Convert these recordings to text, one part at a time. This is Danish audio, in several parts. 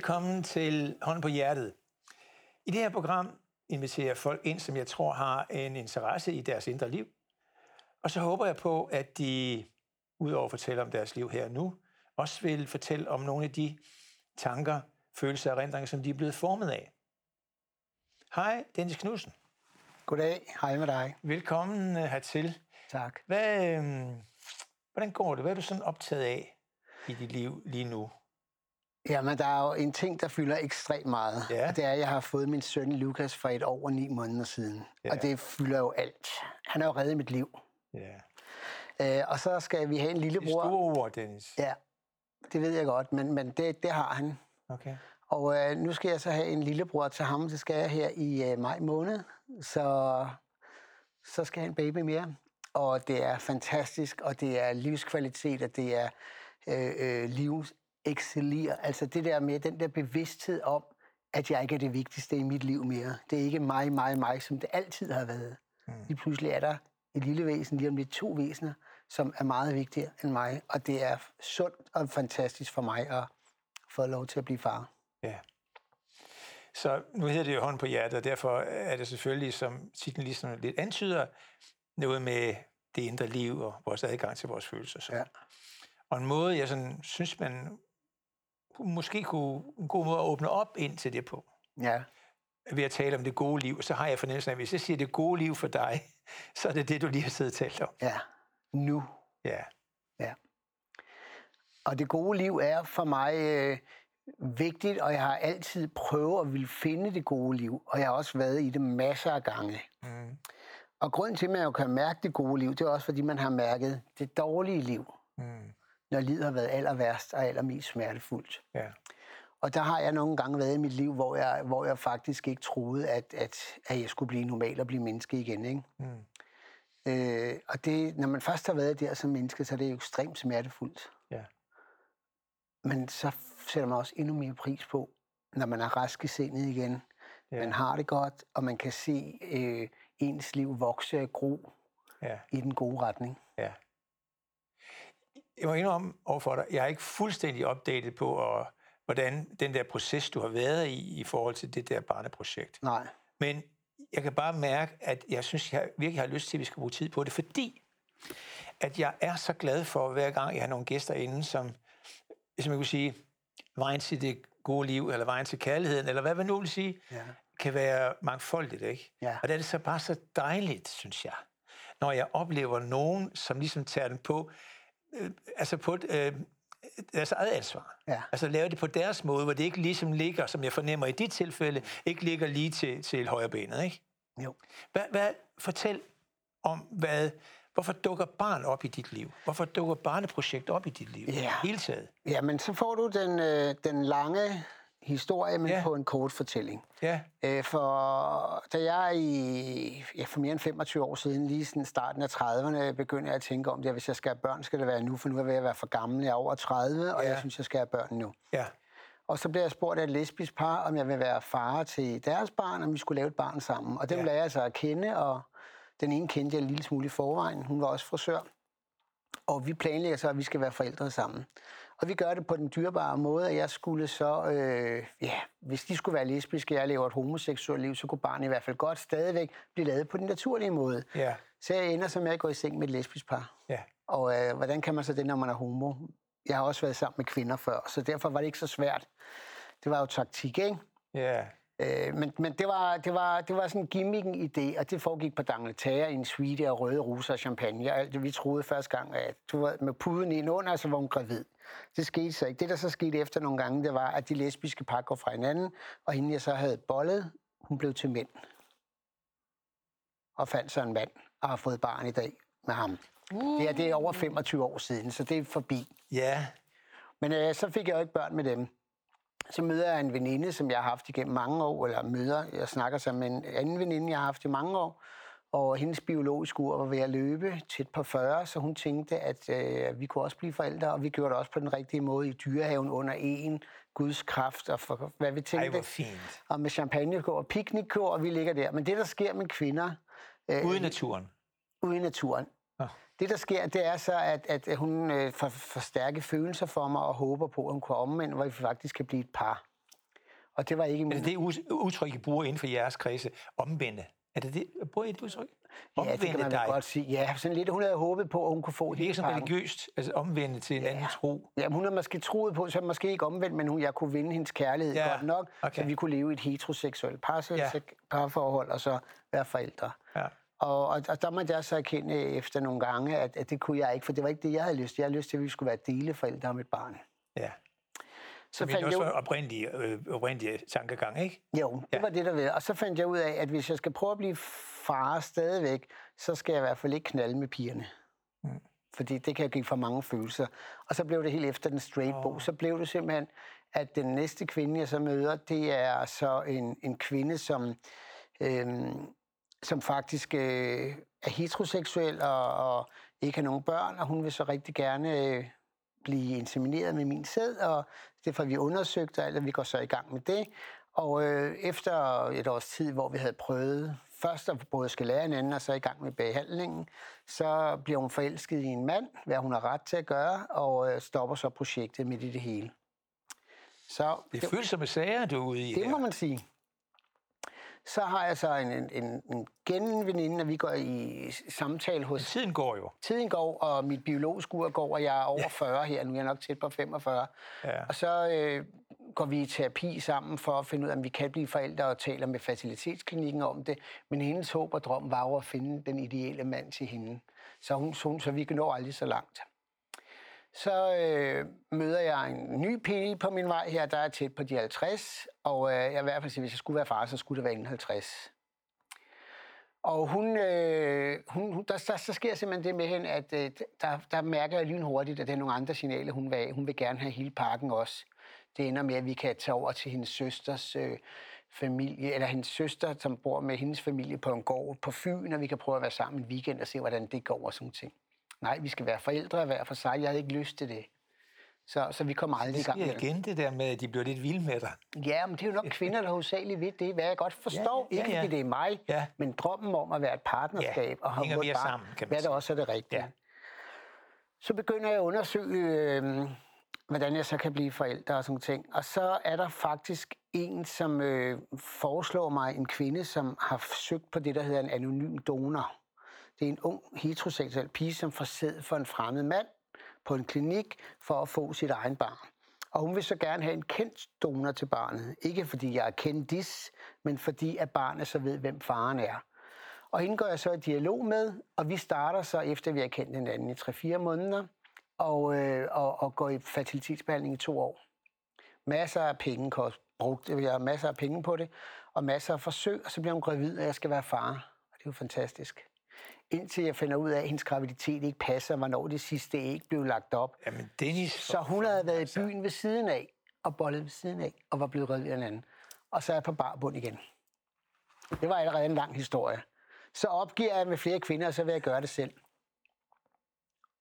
Velkommen til Hånden på Hjertet. I det her program inviterer folk ind, som jeg tror har en interesse i deres indre liv. Og så håber jeg på, at de, udover at fortælle om deres liv her og nu, også vil fortælle om nogle af de tanker, følelser og erindringer, som de er blevet formet af. Hej, Dennis Knudsen. Goddag, hej med dig. Velkommen øh, hertil. Tak. Hvad, øh, hvordan går det? Hvad er du sådan optaget af i dit liv lige nu? Jamen, der er jo en ting, der fylder ekstremt meget. Ja. Og det er, at jeg har fået min søn Lukas for et år og ni måneder siden. Ja. Og det fylder jo alt. Han har jo reddet mit liv. Ja. Øh, og så skal vi have en Det er lillebror. store ord, Dennis. Ja, det ved jeg godt, men, men det, det har han. Okay. Og øh, nu skal jeg så have en lillebror til ham. Det skal jeg her i øh, maj måned. Så, så skal jeg have en baby mere. Og det er fantastisk, og det er livskvalitet, og det er øh, øh, livsexceller. Altså det der med den der bevidsthed om, at jeg ikke er det vigtigste i mit liv mere. Det er ikke mig, mig, mig, som det altid har været. Mm. Lige pludselig er der et lille væsen, lige om lidt to væsener, som er meget vigtigere end mig. Og det er sundt og fantastisk for mig at få lov til at blive far. Ja. Så nu hedder det jo hånd på hjertet, og derfor er det selvfølgelig, som titlen ligesom lidt antyder, noget med det indre liv og vores adgang til vores følelser. Så. Ja. Og en måde, jeg sådan, synes, man måske kunne, en god måde at åbne op ind til det på, Ja, ved at tale om det gode liv, så har jeg fornemmelsen af, at hvis jeg siger det gode liv for dig, så er det det, du lige har siddet og talt om. ja. Nu. Ja, Ja. Og det gode liv er for mig øh, vigtigt, og jeg har altid prøvet at ville finde det gode liv, og jeg har også været i det masser af gange. mm. Og grunden til, at man jo kan mærke det gode liv, det er også, fordi man har mærket det dårlige liv, Mm. Når livet har været aller værst og allermest smertefuldt. ja, Og der har jeg nogle gange været i mit liv, hvor jeg, hvor jeg faktisk ikke troede, at, at, at jeg skulle blive normal og blive menneske igen. Ikke? mm. Øh, og det, når man først har været der som menneske, så er det jo ekstremt smertefuldt. ja, Men så sætter man også endnu mere pris på, når man er rask i sindet igen. Ja. Ja. Man har det godt, og man kan se øh, ens liv vokse og gro ja. i den gode retning. Jeg må indrømme overfor dig, jeg er ikke fuldstændig opdateret på, og, hvordan den der proces, du har været i, i forhold til det der barneprojekt. Nej. Men jeg kan bare mærke, at jeg synes, jeg virkelig har lyst til, at vi skal bruge tid på det, fordi at jeg er så glad for, hver gang jeg har nogle gæster inde, som, som jeg kunne sige, vejen til det gode liv, eller vejen til kærligheden, eller hvad man nu vil sige, Ja. kan være mangfoldigt, ikke? Ja. Og det er det så bare så dejligt, synes jeg, når jeg oplever nogen, som ligesom tager den på, øh, altså på øh, deres eget ansvar. Ja. Altså lave det på deres måde, hvor det ikke ligesom ligger, som jeg fornemmer i dit tilfælde, ikke ligger lige til, til højre benet, ikke? Jo. Hvad, hvad, fortæl om, hvad, hvorfor dukker barn op i dit liv? Hvorfor dukker barneprojekt op i dit liv? Ja. Hele taget. Jamen, så får du den, øh, den lange historie, men Ja. på en kort fortælling. Ja, Øh, for da jeg i, ja, for mere end 25 år siden, lige sådan starten af 30'erne, begyndte jeg at tænke om det, at hvis jeg skal have børn, skal det være nu, for nu er jeg ved at være for gammel. Jeg er over 30, og Ja. jeg synes, jeg skal have børn nu. ja, Og så blev jeg spurgt af et lesbisk par, om jeg vil være far til deres barn, om vi skulle lave et barn sammen. Og dem ja. lærte jeg så at kende, og den ene kendte jeg en lille smule i forvejen. Hun var også frisør. Og vi planlægger så, at vi skal være forældre sammen. Og vi gør det på den dyrebare måde, at jeg skulle så, øh, ja, hvis de skulle være lesbiske, og jeg lever et homoseksuelt liv, så kunne barnet i hvert fald godt stadigvæk blive lavet på den naturlige måde. ja, Så jeg ender som med at gå i seng med et lesbisk par. ja. Og øh, hvordan kan man så det, når man er homo? Jeg har også været sammen med kvinder før, så derfor var det ikke så svært. Det var jo taktik, ikke? Ja, Øh, men men det, var, det, var, det var sådan en gimmicken idé, og det foregik på Dangleterre i en suite af røde roser og champagne. Og alt det, vi troede første gang, at du var med puden ind under, så var hun gravid. Det skete så ikke. Det, der så skete efter nogle gange, det var, at de lesbiske par går fra hinanden, og hende, jeg så havde bollet, hun blev til mænd. Og fandt så en mand, og har fået barn i dag med ham. Det, er, det er over 25 år siden, så det er forbi. ja, Men øh, så fik jeg jo ikke børn med dem. Så møder jeg en veninde, som jeg har haft igennem mange år, eller møder, jeg snakker så med en anden veninde, jeg har haft i mange år, og hendes biologiske ur var ved at løbe tæt på 40, så hun tænkte, at øh, vi kunne også blive forældre, og vi gjorde det også på den rigtige måde i dyrehaven under en Guds kraft, og for, hvad vi ej, tænkte. hvor fint. Og med champagnekår og piknikkår, og vi ligger der. Men det, der sker med kvinder øh, Ude i naturen. ude i naturen. Det, der sker, det er så, at, at hun øh, får, får stærke følelser for mig og håber på, at hun kan omvende, hvor vi faktisk kan blive et par. Og det var ikke Er min... det det us- udtryk, I bruger inden for jeres kredse? Omvende. Er det det? Bruger I det udtryk? Ja, det kan man dig. godt sige. Ja, sådan lidt. Hun havde håbet på, at hun kunne få Det hele virker som religiøst, altså omvende til en anden tro. Ja, hun har måske troet på, så måske ikke omvendt, men hun, jeg kunne vinde hendes kærlighed Ja, ja, godt nok, okay. så vi kunne leve i et heteroseksuelt par, Ja. ja. parforhold og så være forældre. Ja. Og, og, og der måtte jeg så erkende efter nogle gange, at, at det kunne jeg ikke, for det var ikke det, jeg havde lyst til. Jeg havde lyst til, at vi skulle være deleforældre om et barn. ja. Så Så det fandt jeg også var oprindelig, øh, oprindelig tankegang, ikke? jo, det Ja. var det, der ved. Og så fandt jeg ud af, at hvis jeg skal prøve at blive far stadigvæk, så skal jeg i hvert fald ikke knalde med pigerne. Mm. Fordi det kan give for mange følelser. Og så blev det helt efter den straight bog. Åh. Så blev det simpelthen, at den næste kvinde, jeg så møder, det er så en, en kvinde, som, øhm, som faktisk øh, er heteroseksuel og, og ikke har nogen børn, og hun vil så rigtig gerne øh, blive insemineret med min sæd, og det får vi undersøgt, og alt, og vi går så i gang med det. Og øh, efter et års tid, hvor vi havde prøvet først at både skal lære hinanden, og så i gang med behandlingen, så bliver hun forelsket i en mand, hvad hun har ret til at gøre, og øh, stopper så projektet midt i det hele. Så Det er følsomme sager, du er ude i det her. må man sige. Så har jeg så en, en, en, en genveninde, og vi går i samtale hos Tiden går jo. Tiden går, og mit biologiske ur går, og jeg er over 40 her. Nu er jeg nok tæt på 45. Ja. Og så øh, går vi i terapi sammen for at finde ud af, om vi kan blive forældre og taler med facilitetsklinikken om det. Men hendes håb og drøm var jo at finde den ideelle mand til hende. Så, hun, så, hun, så vi kan nå aldrig så langt. Så øh, møder jeg en ny pige på min vej her, der er tæt på de 50. Og øh, jeg i hvert fald sige, hvis jeg skulle være far, så skulle det være inden 50. Og hun, øh, hun, hun der, der, så sker simpelthen det med hende, at øh, der, der mærker jeg lynhurtigt, at der er nogle andre signaler, hun vil have. Hun vil gerne have hele pakken også. Det ender med, at vi kan tage over til hendes søsters øh, familie, eller hendes søster, som bor med hendes familie på en gård på Fyn, og vi kan prøve at være sammen en weekend og se, hvordan det går og sådan ting. Nej, vi skal være forældre hver for sig. Jeg havde ikke lyst til det. Så, så vi kommer aldrig i gang med det. igen, det der med, at de bliver lidt vilde med dig. Ja, men det er jo nok kvinder, der hovedsageligt ved det, hvad jeg godt forstår. Ja, ja, Ikke ja. fordi det er mig, Ja. men drømmen om at være et partnerskab Ja, og have mere barn, sammen, kan man hvad der også er det rigtige. Ja. Så begynder jeg at undersøge, øh, hvordan jeg så kan blive forælder og sådan ting. Og så er der faktisk en, som øh, foreslår mig en kvinde, som har søgt på det, der hedder en anonym donor. Det er en ung heteroseksuel pige, som får sæd for en fremmed mand på en klinik for at få sit egen barn. Og hun vil så gerne have en kendt donor til barnet. Ikke fordi jeg er kendis, men fordi at barnet så ved, hvem faren er. Og hende går jeg så i dialog med, og vi starter så, efter vi har kendt hinanden i 3-4 måneder, og, øh, og, og går i fertilitetsbehandling i to år. Masser af penge kost, brugt, øh, jeg har masser af penge på det, og masser af forsøg, og så bliver hun gravid, og jeg skal være far. Og det er jo fantastisk. Indtil jeg finder ud af, at hendes graviditet ikke passer, hvornår det sidste æg blev lagt op. Jamen, Dennis... Så hun havde været i byen ved siden af, og bollet ved siden af, og var blevet gravid af en anden. Og så er jeg på barbund igen. Det var allerede en lang historie. Så opgiver jeg med flere kvinder, og så vil jeg gøre det selv.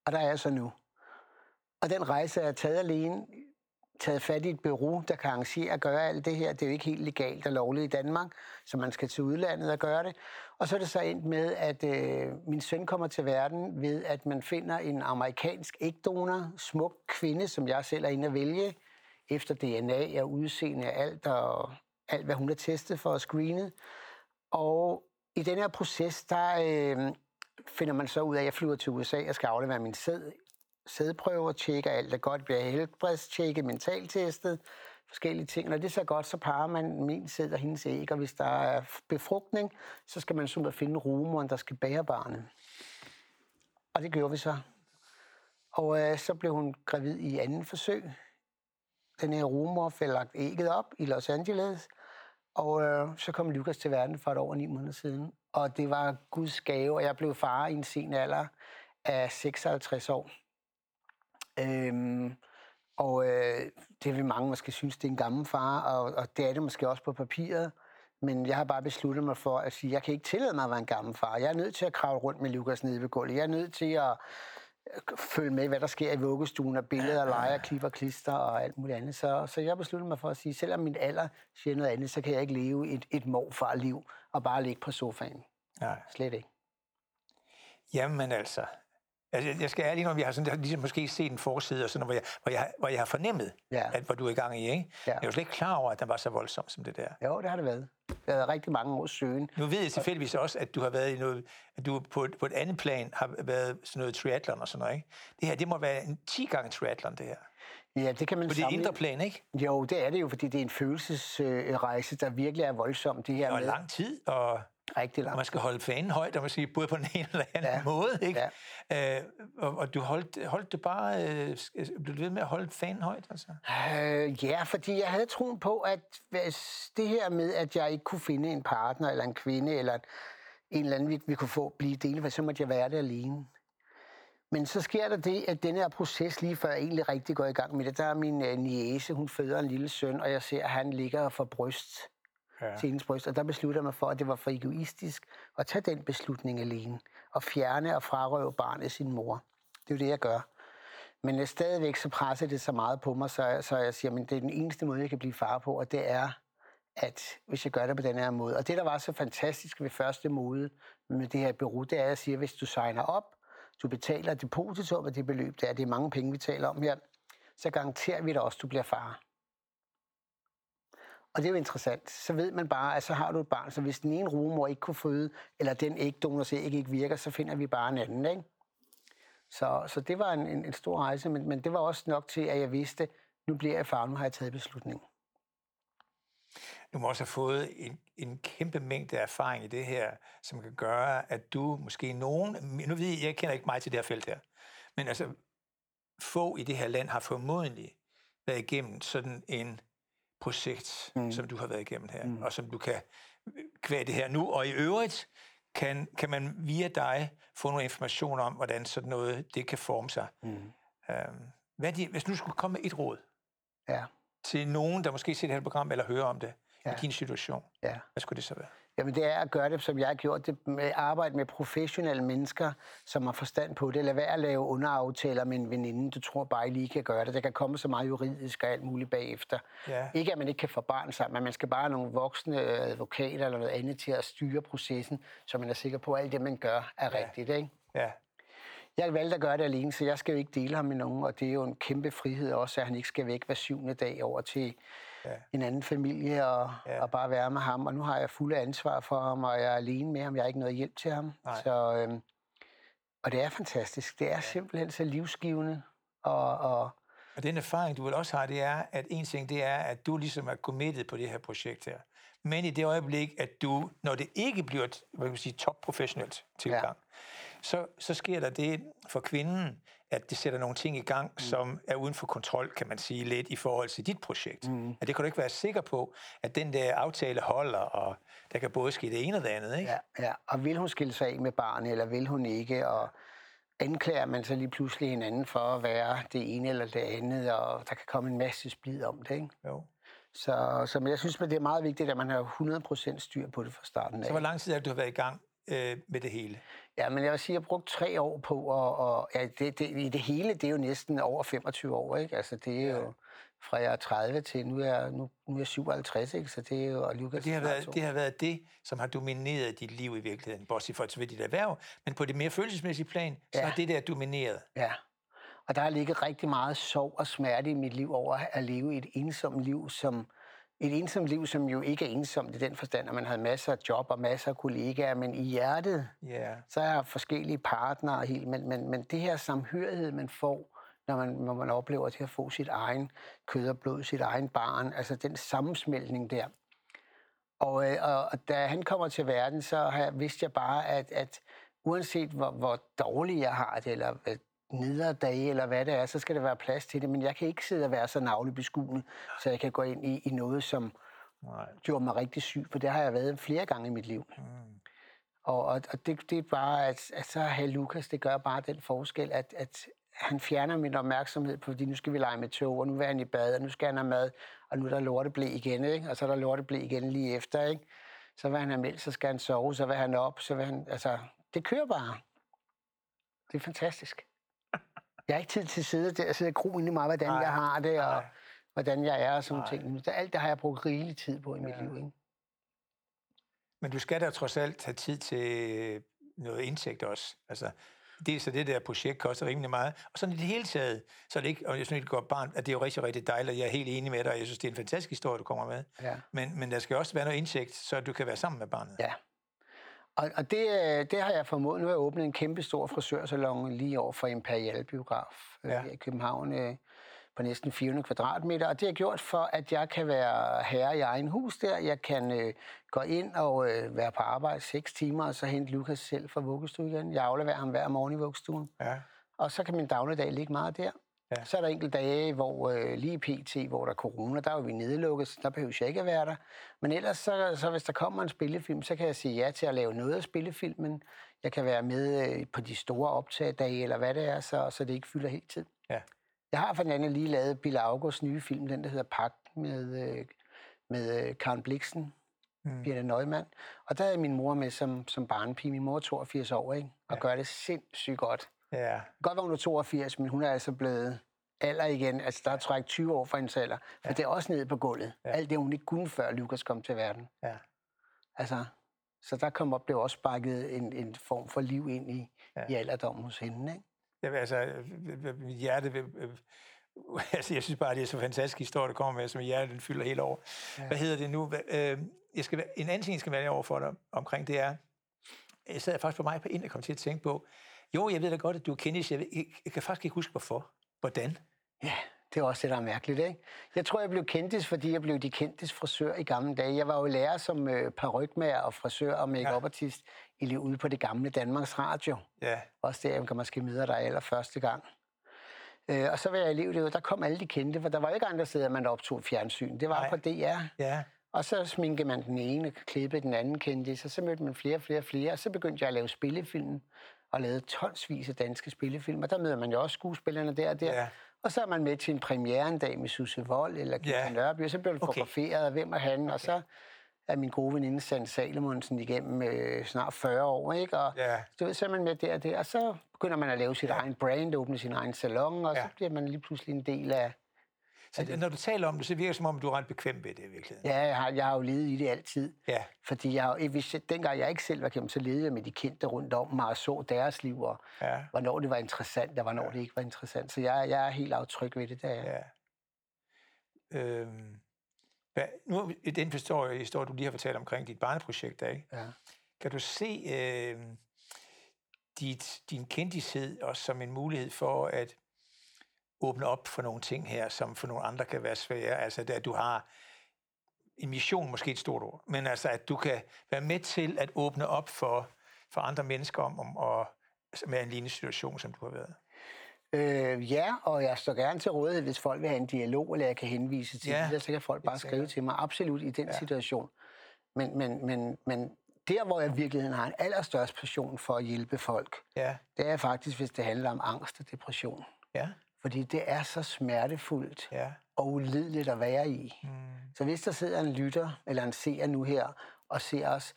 Og der er jeg så nu. Og den rejse er jeg taget alene, taget fat i et bureau, der kan arrangere at gøre alt det her. Det er jo ikke helt legalt og lovligt i Danmark, så man skal til udlandet og gøre det. Og så er det så endt med, at øh, min søn kommer til verden ved, at man finder en amerikansk ægdonor, smuk kvinde, som jeg selv er inde at vælge, efter DNA og udseende og alt, og alt, hvad hun har testet for at screene. Og i den her proces, der øh, finder man så ud af, at jeg flyver til USA og skal aflevere min sæd sædprøver, tjekker alt er godt, bliver helbredstjekket, mentaltestet, forskellige ting. Når det er så godt, så parer man min sæd og hendes æg, og hvis der er befrugtning, så skal man simpelthen finde rumoren, der skal bære barnet. Og det gjorde vi så. Og øh, så blev hun gravid i anden forsøg. Den her rumor fik lagt ægget op i Los Angeles, og øh, så kom Lukas til verden for et år og ni måneder siden. Og det var Guds gave, og jeg blev far i en sen alder af 56 år. Øhm, og øh, det vil mange måske synes, det er en gammel far, og, og det er det måske også på papiret. Men jeg har bare besluttet mig for at sige, at jeg kan ikke tillade mig at være en gammel far. Jeg er nødt til at kravle rundt med Lukas nede ved gulvet. Jeg er nødt til at øh, følge med, hvad der sker i vuggestuen, og billeder, leger, klipper, klister og alt muligt andet. Så, så jeg besluttede mig for at sige, selvom min alder siger noget andet, så kan jeg ikke leve et, et morfar-liv og bare ligge på sofaen. Nej. Slet ikke. Jamen altså, Altså, jeg skal ærligt om, jeg har sådan, jeg har ligesom måske set en forside, og sådan, hvor, jeg, hvor, jeg, hvor jeg har fornemmet, Ja. at, hvad du er i gang i. Ikke? Ja. Jeg var slet ikke klar over, at den var så voldsom som det der. Jo, det har det været. Det har været rigtig mange års søgen. Nu ved jeg tilfældigvis også, at du har været i noget, at du på, et- på et andet plan har været sådan noget triathlon og sådan noget. Ikke? Det her, det må være en 10 gange triathlon, det her. Ja, det kan man På det indre plan, ikke? Jo, det er det jo, fordi det er en følelsesrejse, der virkelig er voldsom. Det her Og med lang tid, og, rigtig og lang man skal holde fanen højt, og man skal både på den ene eller anden Ja. måde. Ikke? Øh, og, og, du holdt, holdt det bare, øh, blev du ved med at holde fanen højt? Altså? Øh, ja, fordi jeg havde troen på, at det her med, at jeg ikke kunne finde en partner, eller en kvinde, eller en eller anden, vi, vi kunne få blive dele, så måtte jeg være det alene. Men så sker der det, at den her proces, lige før jeg egentlig rigtig går i gang med det, der er min øh, niece, hun føder en lille søn, og jeg ser, at han ligger for bryst Ja. til hendes bryst, og der beslutter man for, at det var for egoistisk at tage den beslutning alene, og fjerne og frarøve barnet sin mor. Det er jo det, jeg gør. Men stadigvæk så presser det så meget på mig, så, jeg- så jeg siger, at det er den eneste måde, jeg kan blive far på, og det er, at hvis jeg gør det på den her måde. Og det, der var så fantastisk ved første mode med det her bureau, det er, at jeg siger, at hvis du signer op, du betaler depositum af det beløb, det er, det er mange penge, vi taler om her, så garanterer vi dig også, at du bliver far. Og det er jo interessant. Så ved man bare, at så har du et barn, så hvis den ene rumor ikke kunne føde, eller den ægdonor æg ikke virker, så finder vi bare en anden, ikke? Så, så det var en, en, en stor rejse, men, men det var også nok til, at jeg vidste, nu bliver jeg far, nu har jeg taget beslutningen. Du må også have fået en, en kæmpe mængde erfaring i det her, som kan gøre, at du måske nogen... Nu ved jeg, jeg kender ikke mig til det her felt her, men altså, få i det her land har formodentlig været igennem sådan en projekt, mm. som du har været igennem her, mm. og som du kan kvæde det her nu. Og i øvrigt kan, kan man via dig få nogle information om, hvordan sådan noget det kan forme sig. Mm. Øhm, hvad de, hvis nu skulle komme med et råd Ja, til nogen, der måske ser det her program eller hører om det. Ja. i din situation, ja. hvad skulle det så være? Jamen det er at gøre det, som jeg har gjort det, med arbejde med professionelle mennesker, som har forstand på det. Lad være at lave underaftaler med en veninde, du tror bare, I lige kan gøre det. Der kan komme så meget juridisk og alt muligt bagefter. Ja. Ikke at man ikke kan få barn sammen, men man skal bare have nogle voksne advokater eller noget andet til at styre processen, så man er sikker på, at alt det, man gør, er Ja. rigtigt. Ikke? Ja, Jeg valgte at gøre det alene, så jeg skal jo ikke dele ham med nogen, og det er jo en kæmpe frihed også, at han ikke skal væk hver syvende dag over til Ja. en anden familie og, Ja. og bare være med ham. Og nu har jeg fulde ansvar for ham, og jeg er alene med ham. Jeg har ikke noget hjælp til ham. Nej. Så, øhm, og det er fantastisk. Det er simpelthen så livsgivende. Og, og og den erfaring, du vel også har, det er, at en ting, det er, at du ligesom er committed på det her projekt her. Men i det øjeblik, at du, når det ikke bliver et hvad kan man sige, top-professionelt tilgang, ja. så, så sker der det for kvinden, at det sætter nogle ting i gang, mm. som er uden for kontrol, kan man sige, lidt i forhold til dit projekt. Mm. At det kan du ikke være sikker på, at den der aftale holder, og der kan både ske det ene og det andet, ikke? Ja, ja. Og vil hun skille sig af med barnet, eller vil hun ikke? Og anklager man så lige pludselig hinanden for at være det ene eller det andet, og der kan komme en masse splid om det. Ikke? Jo. Så, så men jeg synes, at det er meget vigtigt, at man har 100% styr på det fra starten af. Så hvor lang tid er det, du har været i gang øh, med det hele? Ja, men jeg vil sige, at jeg brugt tre år på, og, og ja, det, det, i det hele, det er jo næsten over 25 år, ikke? Altså, det er jo fra jeg er 30 til nu er nu, nu er jeg 57, ikke? Så det er jo, og Lukas Det har, været, det har været det, som har domineret dit liv i virkeligheden, bortset fra til dit erhverv, men på det mere følelsesmæssige plan, så Ja. har det der domineret. Ja, og der har ligget rigtig meget sorg og smerte i mit liv over at leve et ensomt liv, som et ensomt liv, som jo ikke er ensomt i den forstand, at man har masser af job og masser af kollegaer, men i hjertet, Ja, så er forskellige partnere helt, men, men, men det her samhørighed, man får, når man, når man oplever til at få sit egen kød og blod, sit egen barn, altså den sammensmeltning der. Og, øh, og, og da han kommer til verden, så har jeg, vidste jeg bare, at, at uanset hvor, hvor dårligt jeg har det, eller hvad nedre dage, eller hvad det er, så skal der være plads til det. Men jeg kan ikke sidde og være så navlebeskuende, så jeg kan gå ind i, i noget, som nej. gjorde mig rigtig syg, for det har jeg været flere gange i mit liv. Mm. Og, og, og det, det er bare, at, at så have Lukas, det gør bare den forskel, at, at han fjerner min opmærksomhed på, fordi nu skal vi lege med tog, og nu vil han i bad, og nu skal han have mad, og nu er der lorteblæ igen, ikke? og så er der lorteblæ igen lige efter. Ikke? Så vil han have mælk, så skal han sove, så vil han op, så vil han... Altså, det kører bare. Det er fantastisk. Jeg har ikke tid til at sidde der og sidde og gro ind i mig, hvordan Nej, jeg har det, og nej. hvordan jeg er og sådan Nej. ting. Det, alt det har jeg brugt rigelig tid på i mit Ja. liv. Ikke? Men du skal da trods alt have tid til noget indtægt også. Altså, det er så det der projekt koster rimelig meget. Og sådan i det hele taget, så er det ikke, og jeg synes, det går barn, at det er jo rigtig, rigtig dejligt, jeg er helt enig med dig, jeg synes, det er en fantastisk historie, du kommer med. Ja. Men, men der skal også være noget indsigt, så du kan være sammen med barnet. Ja. Og, og det, øh, det har jeg formået. Nu har jeg åbnet en kæmpe stor frisørsalon lige over for Imperial Biograf øh, Ja. her i København øh, på næsten 400 kvadratmeter. Og det har jeg gjort for, at jeg kan være herre i egen hus der. Jeg kan øh, gå ind og øh, være på arbejde 6 timer, og så hente Lukas selv fra vuggestue igen. Jeg afleverer ham hver morgen i vuggestuen. Ja. Og så kan min dagligdag ligge meget der. Ja. Så er der enkelte dage, hvor øh, lige pt., hvor der er corona, der er vi nedlukket, så der behøver jeg ikke at være der. Men ellers, så, så hvis der kommer en spillefilm, så kan jeg sige ja til at lave noget af spillefilmen. Jeg kan være med øh, på de store optagedage, eller hvad det er, så, så det ikke fylder helt tid. Ja. Jeg har for den anden lige lavet Bill Augusts nye film, den der hedder Pagt med, øh, med øh, Karen Bliksen, Mm. Birte Neumann. Og der er min mor med som, som barnepige. Min mor er 82 år, ikke? Og Ja. gør det sindssygt godt. Ja. Godt være hun er 82, men hun er altså blevet alder igen. Altså, der er træk 20 år fra hendes alder. For ja. det er også nede på gulvet. Ja. Alt det, hun ikke kunne, før Lukas kom til verden. Ja. Altså, så der kom op, blev også sparket en, en form for liv ind i, Ja. i alderdommen hos hende, ikke? Vil, altså, øh, øh, mit hjerte øh, altså, jeg synes bare, det er så fantastisk historie, der kommer med, som hjertet den fylder helt over. Ja. Hvad hedder det nu? Jeg skal, en anden ting, jeg skal være over for dig omkring, det er, jeg sad faktisk på mig på ind og kom til at tænke på, jo, jeg ved da godt, at du er kendis, jeg, ved, jeg, kan faktisk ikke huske, hvorfor. Hvordan? Ja, det er også det, der er mærkeligt, ikke? Jeg tror, jeg blev kendtis, fordi jeg blev de kendtis frisør i gamle dage. Jeg var jo lærer som øh, parrykmager og frisør og make artist i liv ude på det gamle Danmarks Radio. Ja, Også der, jeg kan måske møde dig allerførste gang. Øh, og så var jeg elev derude, der kom alle de kendte, for der var ikke andre steder, man optog fjernsyn. Det var Nej. på DR. ja, Og så sminkede man den ene, klippede den anden kendte, så, så mødte man flere og flere og flere, og så begyndte jeg at lave spillefilm, og lavede tonsvis af danske spillefilm, og der møder man jo også skuespillerne der og der. Ja. Og så er man med til en premiere en dag med Susse Vold eller Gita Ja. Nørby, og så bliver du Okay. fotograferet, og hvem er han, okay. og så er min gode veninde Sand Salomonsen igennem øh, snart 40 år, ikke? Og Ja. du ved, så er man med der og der, og så begynder man at lave sit ja. egen brand, åbne sin egen salon, og. Ja. så bliver man lige pludselig en del af... Så når du taler om det, så virker det som om, du er ret bekvem ved det i virkeligheden. Ja, jeg har, jeg har jo levet i det altid. Ja, Fordi jeg, hvis, jeg- dengang jeg ikke selv var kendt, så levede jeg med de kendte rundt om mig og så deres liv, og ja, hvornår det var interessant, og hvornår ja. det ikke var interessant. Så jeg, jeg er helt aftryk ved det der. Ja. ja. Øhm, hvad, nu i den historie, historie, du lige har fortalt omkring dit barneprojekt, der, ikke? Ja. Kan du se øh, dit, din kendished også som en mulighed for at åbne op for nogle ting her, som for nogle andre kan være svære? Altså, at du har en mission, måske et stort ord, men altså, at du kan være med til at åbne op for, for andre mennesker om, om at, med en lignende situation, som du har været. Øh, ja, og jeg står gerne til rådighed, hvis folk vil have en dialog, eller jeg kan henvise til Ja, ja, det, så kan folk bare skrive til mig. Absolut i den ja. situation. Men, men, men, men der, hvor jeg i virkeligheden har en allerstørst passion for at hjælpe folk, Ja, det er faktisk, hvis det handler om angst og depression. ja, Fordi det er så smertefuldt ja. og ulideligt at være i. Mm. Så hvis der sidder en lytter eller en seer nu her og ser os,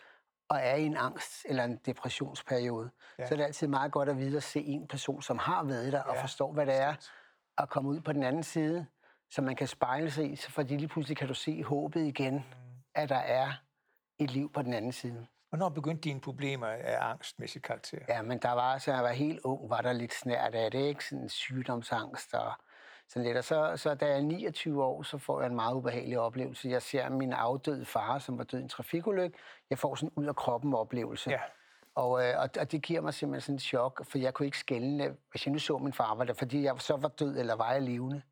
og er i en angst eller en depressionsperiode, Ja. så er det altid meget godt at vide at se en person, som har været der og Ja, forstår, hvad det er, at komme ud på den anden side, så man kan spejle sig i, så fordi lige pludselig kan du se håbet igen, mm. at der er et liv på den anden side. Hvornår begyndte dine problemer af angstmæssig karakter? Ja, men der var, så jeg var helt ung, var der lidt snært af det, ikke? Sådan sygdomsangst og sådan lidt. Og så, så da jeg er 29 år, så får jeg en meget ubehagelig oplevelse. Jeg ser min afdøde far, som var død i en trafikulykke. Jeg får sådan ud af kroppen oplevelse. Ja. Og, øh, og, det giver mig simpelthen sådan et chok, for jeg kunne ikke skælne, hvis jeg nu så min far var der, fordi jeg så var død, eller var jeg levende.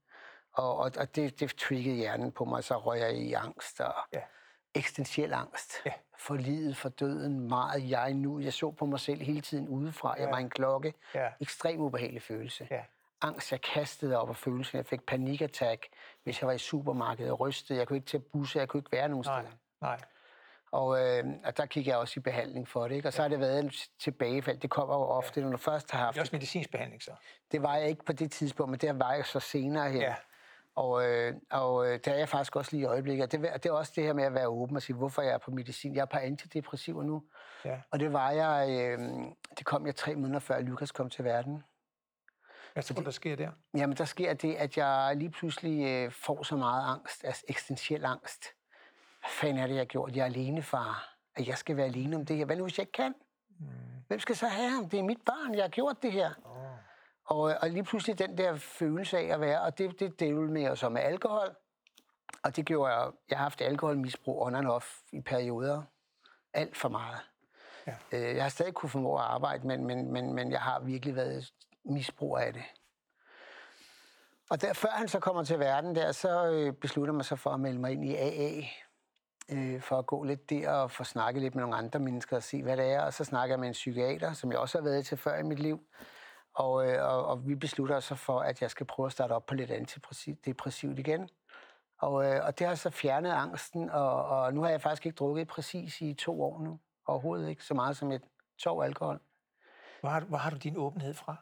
Og, og, og det, det triggede hjernen på mig, så røg jeg i angst og Ja. Eksistentiel angst. Ja. For livet, for døden, meget jeg nu. Jeg så på mig selv hele tiden udefra. Jeg Ja. var en klokke. Ja. Ekstrem ubehagelig følelse. Ja. Angst, jeg kastede op af følelsen. Jeg fik panikattack, hvis jeg var i supermarkedet og rystede. Jeg kunne ikke tage busse, jeg kunne ikke være nogen Nej, steder. nej. Og, øh, og der gik jeg også i behandling for det. Ikke? Og så har det været en tilbagefald. Det kommer jo ofte, når du først har haft Det er også medicinsk behandling, så. det var jeg ikke på det tidspunkt, men det var jeg så senere her. Ja. Og, øh, og øh, der er jeg faktisk også lige i øjeblikket. Og Det, det er også det her med at være åben og sige, hvorfor jeg er på medicin. Jeg er på antidepressiver nu. Ja. Og det var jeg, øh, det kom jeg tre måneder før Lukas kom til verden. Hvad tror du, der sker der? Jamen, der sker det, at jeg lige pludselig øh, får så meget angst, altså eksistentiel angst. Hvad fanden er det, jeg har gjort? Jeg er alene, far. At jeg skal være alene om det her. Hvad nu, hvis jeg ikke kan? Mm. Hvem skal så have ham? Det er mit barn, jeg har gjort det her. Og, og lige pludselig den der følelse af at være, og det, det delte med os med alkohol. Og det gjorde jeg, jeg har haft alkoholmisbrug on and off i perioder. Alt for meget. Ja. Øh, jeg har stadig kunne formå at arbejde, men, men, men, men jeg har virkelig været misbrug af det. Og der, før han så kommer til verden der, så øh, beslutter man sig for at melde mig ind i AA, øh, for at gå lidt der og få snakket lidt med nogle andre mennesker og se, hvad det er. Og så snakker jeg med en psykiater, som jeg også har været til før i mit liv. Og, øh, og, og vi beslutter os så for, at jeg skal prøve at starte op på lidt antidepressivt igen. Og, øh, og det har så fjernet angsten, og, og nu har jeg faktisk ikke drukket præcis i to år nu. Overhovedet ikke så meget som et tår alkohol. Hvor har, hvor har du din åbenhed fra?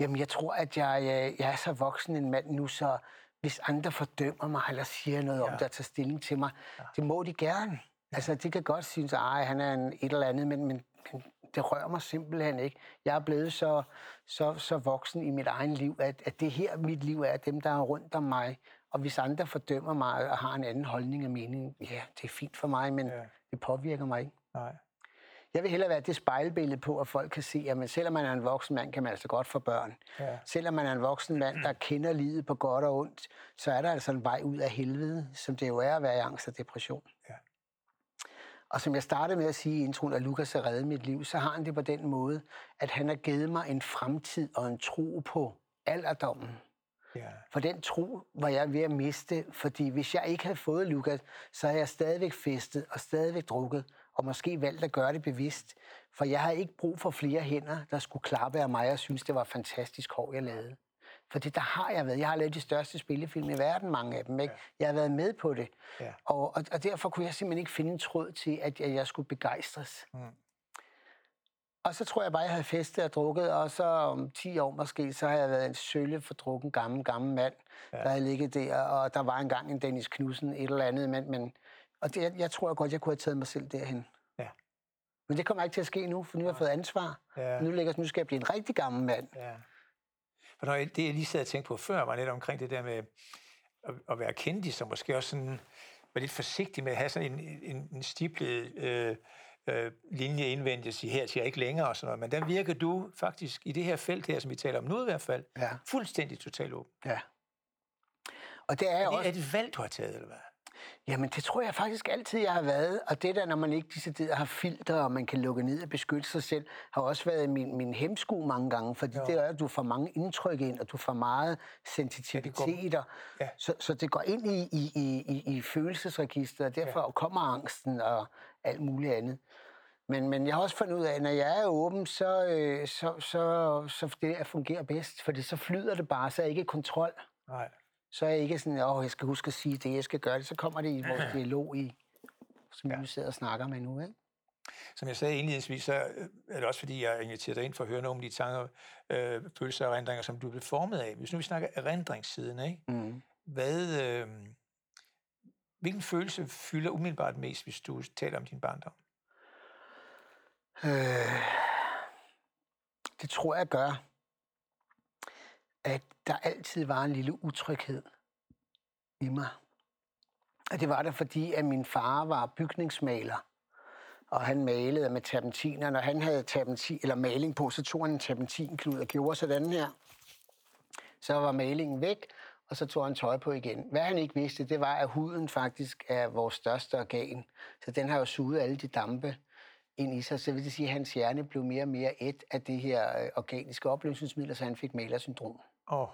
Jamen, jeg tror, at jeg, jeg, jeg er så voksen en mand nu, så hvis andre fordømmer mig eller siger noget ja. om det og tager stilling til mig, ja. det må de gerne. Ja. Altså, de kan godt synes, at han er en et eller andet, men, men, men det rører mig simpelthen ikke. Jeg er blevet så, så, så voksen i mit egen liv, at, at det her mit liv er dem, der er rundt om mig. Og hvis andre fordømmer mig og har en anden holdning og mening, ja, det er fint for mig, men ja. det påvirker mig ikke. Nej. Jeg vil hellere være det spejlbillede på, at folk kan se, at selvom man er en voksen mand, kan man altså godt få børn. Ja. Selvom man er en voksen mand, der kender livet på godt og ondt, så er der altså en vej ud af helvede, som det jo er at være i angst og depression. Ja. Og som jeg startede med at sige i introen, at Lukas har reddet mit liv, så har han det på den måde, at han har givet mig en fremtid og en tro på alderdommen. Ja. For den tro var jeg ved at miste, fordi hvis jeg ikke havde fået Lukas, så havde jeg stadigvæk festet og stadigvæk drukket, og måske valgt at gøre det bevidst. For jeg havde ikke brug for flere hænder, der skulle klappe af mig og synes, det var fantastisk hår, jeg lavede. Fordi der har jeg været. Jeg har lavet de største spillefilm i verden, mange af dem. Ikke? Ja. Jeg har været med på det. Ja. Og, og, og derfor kunne jeg simpelthen ikke finde en tråd til, at jeg, jeg skulle begejstres. Mm. Og så tror jeg bare, jeg havde festet og drukket, og så om 10 år måske, så har jeg været en sølle for drukken gammel, gammel mand, ja. der havde ligget der, og der var engang en Dennis Knudsen, et eller andet, men, men og det, jeg, jeg tror godt, jeg kunne have taget mig selv derhen. Ja. Men det kommer ikke til at ske nu, for nu har jeg fået ansvar. Ja. Nu, ligger, nu skal jeg blive en rigtig gammel mand. Ja. For når jeg, det, jeg lige sad og tænkte på før, var lidt omkring det der med at, at være kendis, så måske også sådan, være lidt forsigtig med at have sådan en, en, en stiplet øh, øh, linje indvendigt og sige, her siger jeg ikke længere og sådan noget. Men der virker du faktisk i det her felt her, som vi taler om nu i hvert fald, ja. fuldstændig totalt åben. Ja. Og det er, er det, også... Er det valg, du har taget, eller hvad? Jamen, det tror jeg faktisk altid, jeg har været. Og det der, når man ikke decideret har filter, og man kan lukke ned og beskytte sig selv, har også været min, min hemsko mange gange. Fordi jo. det er, at du får mange indtryk ind, og du får meget sensitiviteter. Ja, ja. Så, så det går ind i, i, i, i følelsesregisteret, og derfor ja. kommer angsten og alt muligt andet. Men, men jeg har også fundet ud af, at når jeg er åben, så, øh, så, så, så det fungerer bedst, for så flyder det bare, så er ikke kontrol. Nej så er jeg ikke sådan, at jeg skal huske at sige det, jeg skal gøre det. Så kommer det i vores dialog, i, som ja. vi sidder og snakker med nu. Ikke? Som jeg sagde indledningsvis, så øh, er det også fordi, jeg inviterer dig ind for at høre nogle af de tanker, øh, følelser og erindringer, som du er blevet formet af. Hvis nu vi snakker erindringssiden, ikke? Mm. Hvad, øh, hvilken følelse fylder umiddelbart mest, hvis du taler om din barndom? Øh, det tror jeg gør at der altid var en lille utryghed i mig. Og det var der, fordi at min far var bygningsmaler, og han malede med terpentiner. Når han havde terpentin, eller maling på, så tog han en terpentinklud og gjorde sådan her. Så var malingen væk, og så tog han tøj på igen. Hvad han ikke vidste, det var, at huden faktisk er vores største organ. Så den har jo suget alle de dampe ind i sig. Så vil det sige, at hans hjerne blev mere og mere et af det her øh, organiske opløsningsmidler, så han fik malersyndrom. Oh.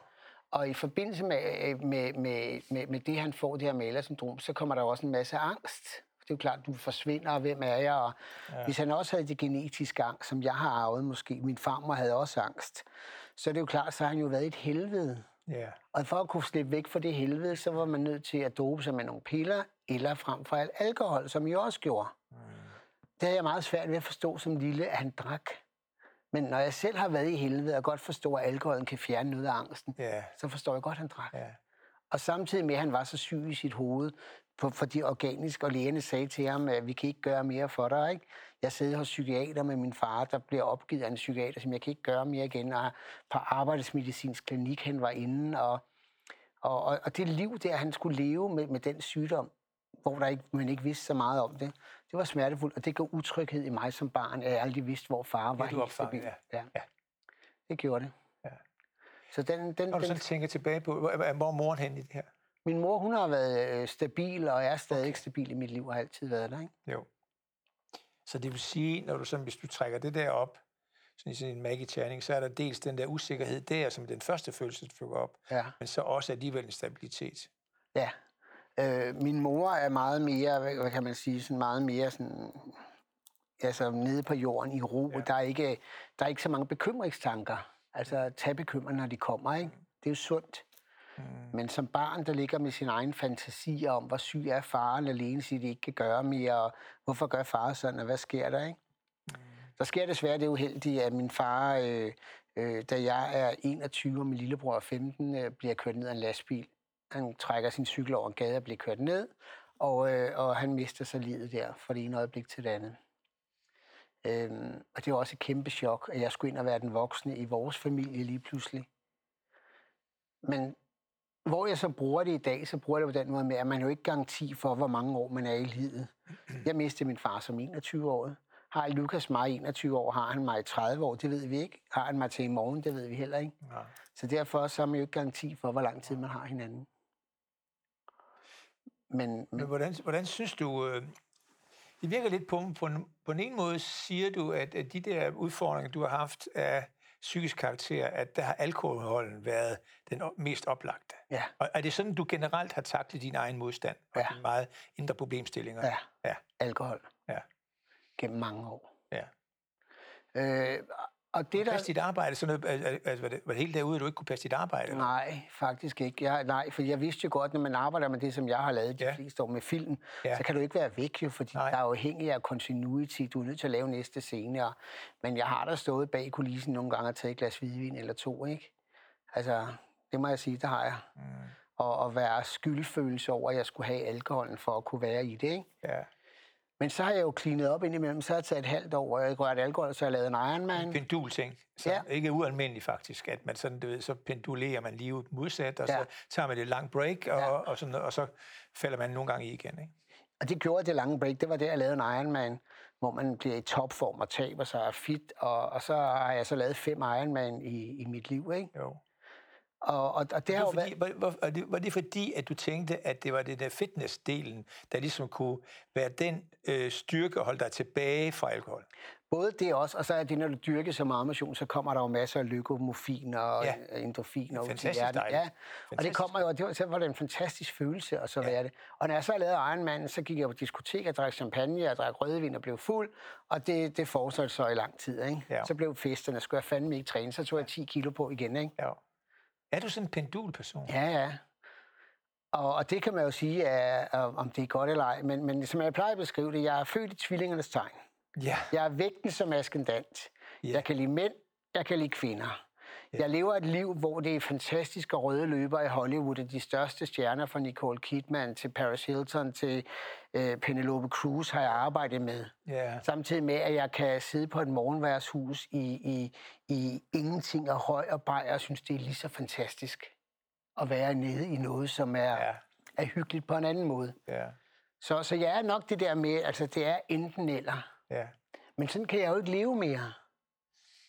Og i forbindelse med, øh, med, med, med, med det, han får, det her malersyndrom, så kommer der også en masse angst. Det er jo klart, du forsvinder, og hvem er jeg? Og ja. Hvis han også havde det genetiske angst, som jeg har arvet måske, min farmor havde også angst, så er det jo klart, så har han jo været et helvede. Ja. Og for at kunne slippe væk fra det helvede, så var man nødt til at dope sig med nogle piller, eller frem for alt alkohol, som jeg også gjorde. Mm. Det er jeg meget svært ved at forstå som lille, at han drak. Men når jeg selv har været i helvede og godt forstår, at alkoholen kan fjerne noget af angsten, ja. så forstår jeg godt, at han drak. Ja. Og samtidig med, at han var så syg i sit hoved, på, fordi organisk, og lægerne sagde til ham, at vi kan ikke gøre mere for dig. Ikke? Jeg sidder hos psykiater med min far, der bliver opgivet af en psykiater, som jeg kan ikke gøre mere igen, og på arbejdsmedicinsk klinik, han var inde, og, og, og, og det liv der, han skulle leve med, med den sygdom, hvor der ikke, man ikke vidste så meget om det. Det var smertefuldt, og det gav utryghed i mig som barn, at jeg aldrig vidste, hvor far var du helt opfangede, stabil. ja. Ja. Det gjorde det. Ja. Så den, den, Når du den, sådan tænker tilbage på, hvor, er moren hen i det her? min mor, hun har været øh, stabil, og er stadig okay. stabil i mit liv, og har altid været der. Ikke? Jo. Så det vil sige, når du sådan, hvis du trækker det der op, sådan i sådan en magiterning, så er der dels den der usikkerhed der, som den første følelse, du fik op, Ja. men så også alligevel en stabilitet. Ja. Øh, min mor er meget mere, hvad, kan man sige, sådan meget mere sådan, altså nede på jorden i ro. Ja. Der, er ikke, der er ikke så mange bekymringstanker. Altså tag bekymring, når de kommer, ikke? Det er jo sundt. Mm. Men som barn, der ligger med sin egen fantasi om, hvor syg er faren alene, siger, de ikke kan gøre mere, og hvorfor gør far sådan, og hvad sker der, ikke? Der sker desværre det uheldige, at min far, øh, øh, da jeg er 21 og min lillebror er 15, øh, bliver kørt ned af en lastbil. Han trækker sin cykel over en gade og bliver kørt ned, og, øh, og han mister så livet der fra det ene øjeblik til det andet. Øhm, og det var også et kæmpe chok, at jeg skulle ind og være den voksne i vores familie lige pludselig. Men hvor jeg så bruger det i dag, så bruger jeg det på den måde med, at man jo ikke garanti for, hvor mange år man er i livet. Jeg mistede min far som 21 år. Har Lukas mig i 21 år, har han mig i 30 år, det ved vi ikke. Har han mig til i morgen, det ved vi heller ikke. Ja. Så derfor så er man jo ikke garanti for, hvor lang tid man har hinanden. Men, Men men hvordan, hvordan synes du, øh, det virker lidt på, på, en- på den ene måde siger du, at, at de der udfordringer, du har haft af psykisk karakter, at der har alkoholen været den mest oplagte. ja, Og er det sådan, du generelt har taklet din egen modstand og Ja. dine meget indre problemstillinger? ja, Ja. alkohol. Ja. Gennem mange år. ja. Øh, og det der... Passe dit arbejde, sådan noget, altså, var, det, var det helt derude, at du ikke kunne passe dit arbejde? eller? Nej, faktisk ikke. Jeg, nej, for jeg vidste jo godt, når man arbejder med det, som jeg har lavet de Ja. fleste år med film, Ja. så kan du ikke være væk jo, fordi Nej. der er afhængig af continuity. Du er nødt til at lave næste scene. Og, men jeg har da stået bag kulissen nogle gange og taget et glas hvidvin eller to, ikke? Altså, det må jeg sige, det har jeg. Mm. Og at være skyldfølelse over, at jeg skulle have alkoholen for at kunne være i det, ikke? Ja. Men så har jeg jo cleanet op indimellem, så har jeg taget et halvt år, og jeg rørt alkohol, så har jeg lavet en Ironman. Pendulting. Så Ja. Ikke ualmindeligt faktisk, at man sådan, du ved, så pendulerer man livet modsat, og Ja. så tager man et langt break, og, Ja. og, sådan, og så falder man nogle gange i igen. Ikke? Og det gjorde det lange break. Det var der, jeg lavede en Ironman, hvor man bliver i topform og taber sig og fit. Og, og så har jeg så lavet fem Ironman i, i mit liv, ikke? Jo. Og, og, og det var, fordi, været... var, var, det, var det fordi, at du tænkte, at det var det der fitness-delen, der ligesom kunne være den øh, styrke at holde dig tilbage fra alkohol? Både det også, og så er det, når du dyrker så meget motion, så kommer der jo masser af lykomorfin og Ja. ja. endorfin ud til Fantastisk hjertet. dejligt. Ja, og det kommer jo, og det var, så var det en fantastisk følelse at så Ja. være det. Og når jeg så lavede Ironman, så gik jeg på diskotek og drak champagne og drak rødvin og blev fuld, og det, det fortsatte så i lang tid. Ikke? Ja. Så blev festerne, skulle jeg fandme ikke træne, så tog jeg 10 kilo på igen. Ikke? Ja. Er du sådan en pendulperson? Ja, ja. Og, og det kan man jo sige, er, om det er godt eller ej. Men, men som jeg plejer at beskrive det, jeg er født i tvillingernes tegn. Ja. Jeg er vægten som askendant. Ja. Jeg kan lide mænd, jeg kan lide kvinder. Jeg lever et liv, hvor det er fantastiske røde løber i Hollywood, og de største stjerner fra Nicole Kidman til Paris Hilton til øh, Penelope Cruz har jeg arbejdet med. ja. Samtidig med, at jeg kan sidde på et morgenværshus i, i, i ingenting og høj og brej, og synes, det er lige så fantastisk at være nede i noget, som er, Ja. er hyggeligt på en anden måde. Ja. Så, så jeg er nok det der med, altså det er enten eller. Ja. Men sådan kan jeg jo ikke leve mere.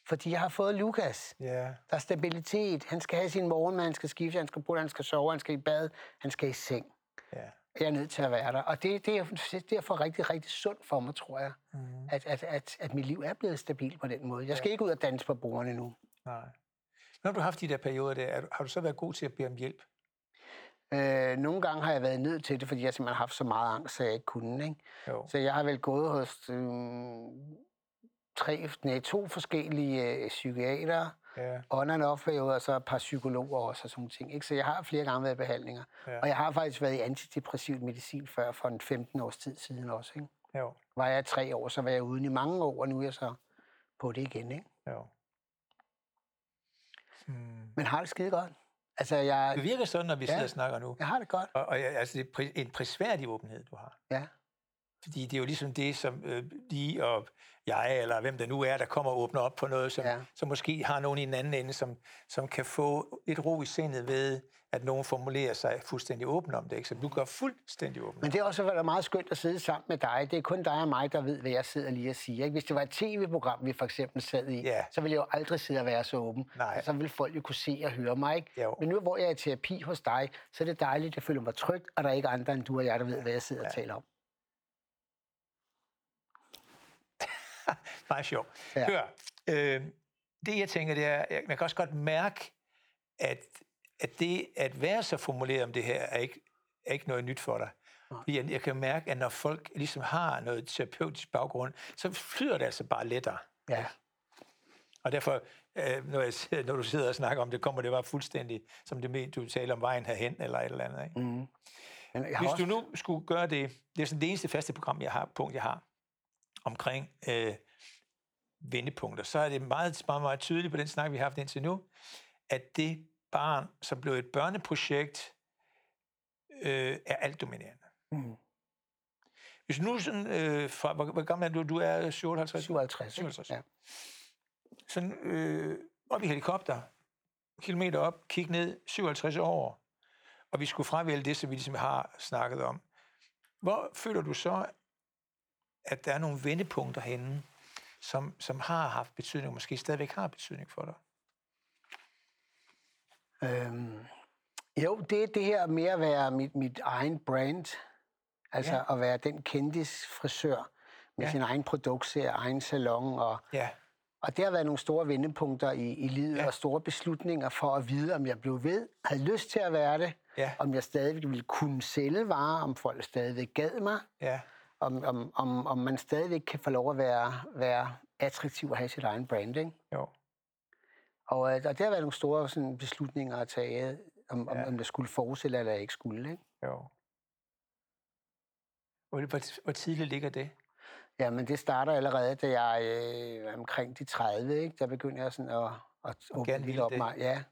Fordi jeg har fået Lukas. Ja. Der er stabilitet. Han skal have sin morgenmad, han skal skifte, han skal bruge, han skal sove, han skal i bad, han skal i seng. Ja. Jeg er nødt til at være der. Og det, det er derfor rigtig, rigtig sundt for mig, tror jeg, Mm. at, at, at, at mit liv er blevet stabilt på den måde. Jeg skal ikke ud og danse på bordene nu. Nej. Når du har haft de der perioder der, er har du så været god til at bede om hjælp? Øh, nogle gange har jeg været nødt til det, fordi jeg simpelthen har haft så meget angst, så jeg ikke kunne. Ikke? Jo. Så jeg har vel gået hos øh, tre, nej, to forskellige øh, psykiatere, Ja. on and off og så et par psykologer også og sådan nogle ting. Ikke? Så jeg har flere gange været i behandlinger. Ja. Og jeg har faktisk været i antidepressiv medicin før, for en 15 års tid siden også. Ikke? Jo. Var jeg tre år, så var jeg uden i mange år, og nu er jeg så på det igen. Ikke? Jo. Hmm. Men har det skide godt. Altså, jeg, Det virker sådan, når vi Ja. sidder og snakker nu. jeg har det godt. Og, og altså, det er en prisværdig åbenhed, du har. Ja. Fordi det er jo ligesom det, som øh, de og jeg, eller hvem det nu er, der kommer og åbner op på noget, som, ja. som måske har nogen i en anden ende, som, som kan få lidt ro i sindet ved, at nogen formulerer sig fuldstændig åbent om det. Ikke? Så du gør fuldstændig åbent. Men det er også været meget skønt at sidde sammen med dig. Det er kun dig og mig, der ved, hvad jeg sidder lige og siger. Ikke? Hvis det var et tv-program, vi for eksempel sad i, ja. så ville jeg jo aldrig sidde og være så åben. Nej. Så ville folk jo kunne se og høre mig. Ikke? Jo. Men nu, hvor jeg er i terapi hos dig, så er det dejligt, at jeg føler mig tryg, og der er ikke andre end du og jeg, der ved, hvad jeg sidder ja. og taler om. Meget sjovt. Ja. Hør, øh, det jeg tænker, det er, man kan også godt mærke, at, at det at være så formuleret om det her, er ikke, er ikke noget nyt for dig. Fordi jeg, jeg kan mærke, at når folk ligesom har noget terapeutisk baggrund, så flyder det altså bare lettere. Ja. Og derfor, øh, når, jeg, når du sidder og snakker om det, kommer det bare fuldstændig, som det du taler om vejen herhen, eller et eller andet. Ikke? Mm. Men jeg Hvis også... du nu skulle gøre det, det er sådan det eneste faste program, jeg har, punkt, jeg har, omkring øh, vendepunkter, så er det meget, meget, meget tydeligt på den snak, vi har haft indtil nu, at det barn, som blev et børneprojekt, øh, er alt dominerende. Mm. Hvis nu sådan, øh, fra, hvor, hvor gammel er du? Du er 57? 57. 57. Ja. Sådan øh, op i helikopter, kilometer op, kig ned, 57 år, og vi skulle fravælge det, som vi ligesom har snakket om. Hvor føler du så, at der er nogle vendepunkter henne, som, som har haft betydning, og måske stadigvæk har betydning for dig? Øhm, jo, det er det her med at være mit, mit egen brand. Altså ja. at være den kendis frisør med ja. sin egen produktserie, egen salon. Og, ja. og det har været nogle store vendepunkter i, i livet, ja. og store beslutninger for at vide, om jeg blev ved, havde lyst til at være det, ja. om jeg stadigvæk ville kunne sælge varer, om folk stadigvæk gad mig. Ja om, om, om, om man stadigvæk kan få lov at være, være attraktiv og have sit egen branding. Jo. Og, øh, og der har været nogle store sådan, beslutninger at tage, om, ja. om, om det skulle fortsætte eller ikke skulle. Ikke? Jo. Hvor, hvor tidligt ligger det? Jamen, det starter allerede, da jeg øh, omkring de 30, ikke? Der begynder jeg sådan at, at åbne lidt op mig. Ja.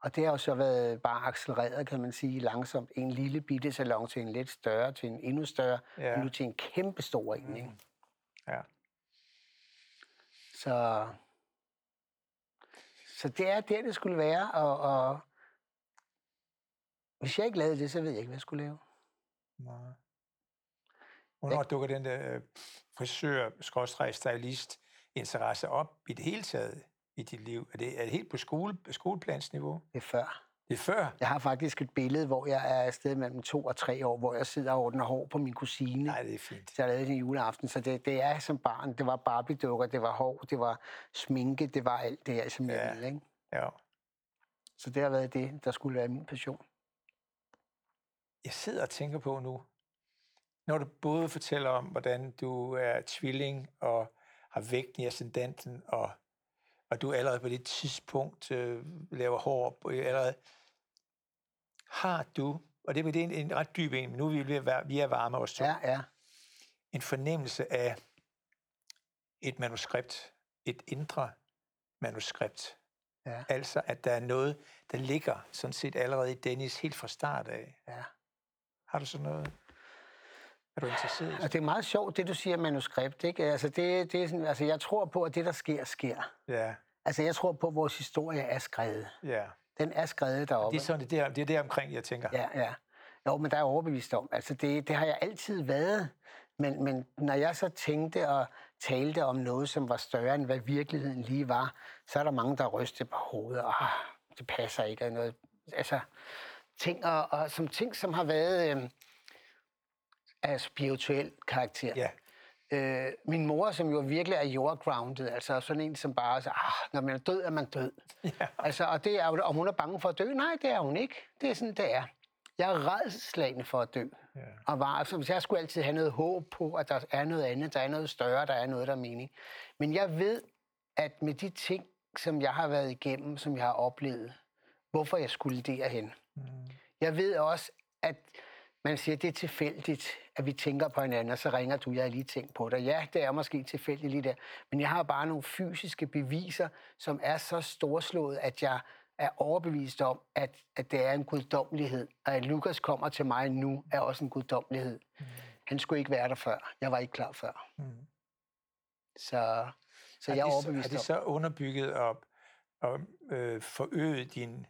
Og det har jo så været bare accelereret, kan man sige, langsomt. En lille bitte salon til en lidt større, til en endnu større, ja. nu til en kæmpe stor en. Ikke? Mm. Ja. Så, så det er der, det skulle være, og, og hvis jeg ikke lavede det, så ved jeg ikke, hvad jeg skulle lave. Nej. Hvornår dukker den der øh, frisør-stylist interesse op i det hele taget? I dit liv? Er det, er det helt på skole, skoleplansniveau? Det er før. Det er før? Jeg har faktisk et billede, hvor jeg er afsted mellem to og tre år, hvor jeg sidder og ordner hår på min kusine. Nej, det er fint. Så jeg lavede det en juleaften, så det, det er som barn. Det var Barbie-dukker, det var hår, det var sminke, det var alt det her, som ja. jeg ville, ikke? Ja. Så det har været det, der skulle være min passion. Jeg sidder og tænker på nu, når du både fortæller om, hvordan du er tvilling og har vægten i ascendanten og og du allerede på det tidspunkt øh, laver hår, allerede, har du, og det, det er en, en ret dyb en, men nu er vi, ved at vi er varme også, ja, ja. en fornemmelse af et manuskript, et indre manuskript. Ja. Altså, at der er noget, der ligger sådan set allerede i Dennis helt fra start af. Ja. Har du sådan noget? Er du interesseret altså, det er meget sjovt, det du siger manuskript. Ikke? Altså, det, det er sådan, altså, jeg tror på, at det, der sker, sker. Ja. Altså, jeg tror på, at vores historie er skrevet. Ja. Den er skrevet deroppe. Det er, sådan, det, er, det er der omkring, jeg tænker. Ja, ja. Jo, men der er overbevist om. Altså, det, det har jeg altid været. Men, men når jeg så tænkte og talte om noget, som var større end hvad virkeligheden lige var, så er der mange, der rystede på hovedet. Ah, det passer ikke. Af noget. Altså, ting, og, og, som ting, som har været øh, af spirituel karakter. Ja. Øh, min mor, som jo virkelig er jordgrounded, altså sådan en, som bare siger, ah, når man er død, er man død. Ja. Altså, og det er om hun er bange for at dø? Nej, det er hun ikke. Det er sådan, det er. Jeg er redselslagende for at dø. Ja. Og var, altså, jeg skulle altid have noget håb på, at der er noget andet, der er noget større, der er noget, der er mening. Men jeg ved, at med de ting, som jeg har været igennem, som jeg har oplevet, hvorfor jeg skulle derhen. Mm. Jeg ved også, at man siger, at det er tilfældigt, at vi tænker på hinanden, og så ringer du, jeg har lige tænkt på dig. Ja, det er måske tilfældigt lige der, men jeg har bare nogle fysiske beviser, som er så storslået, at jeg er overbevist om, at, at det er en guddommelighed, og at Lukas kommer til mig nu, er også en guddommelighed. Mm. Han skulle ikke være der før. Jeg var ikke klar før. Mm. Så, så jeg er overbevist Har det om... så underbygget og, og øh, forøget din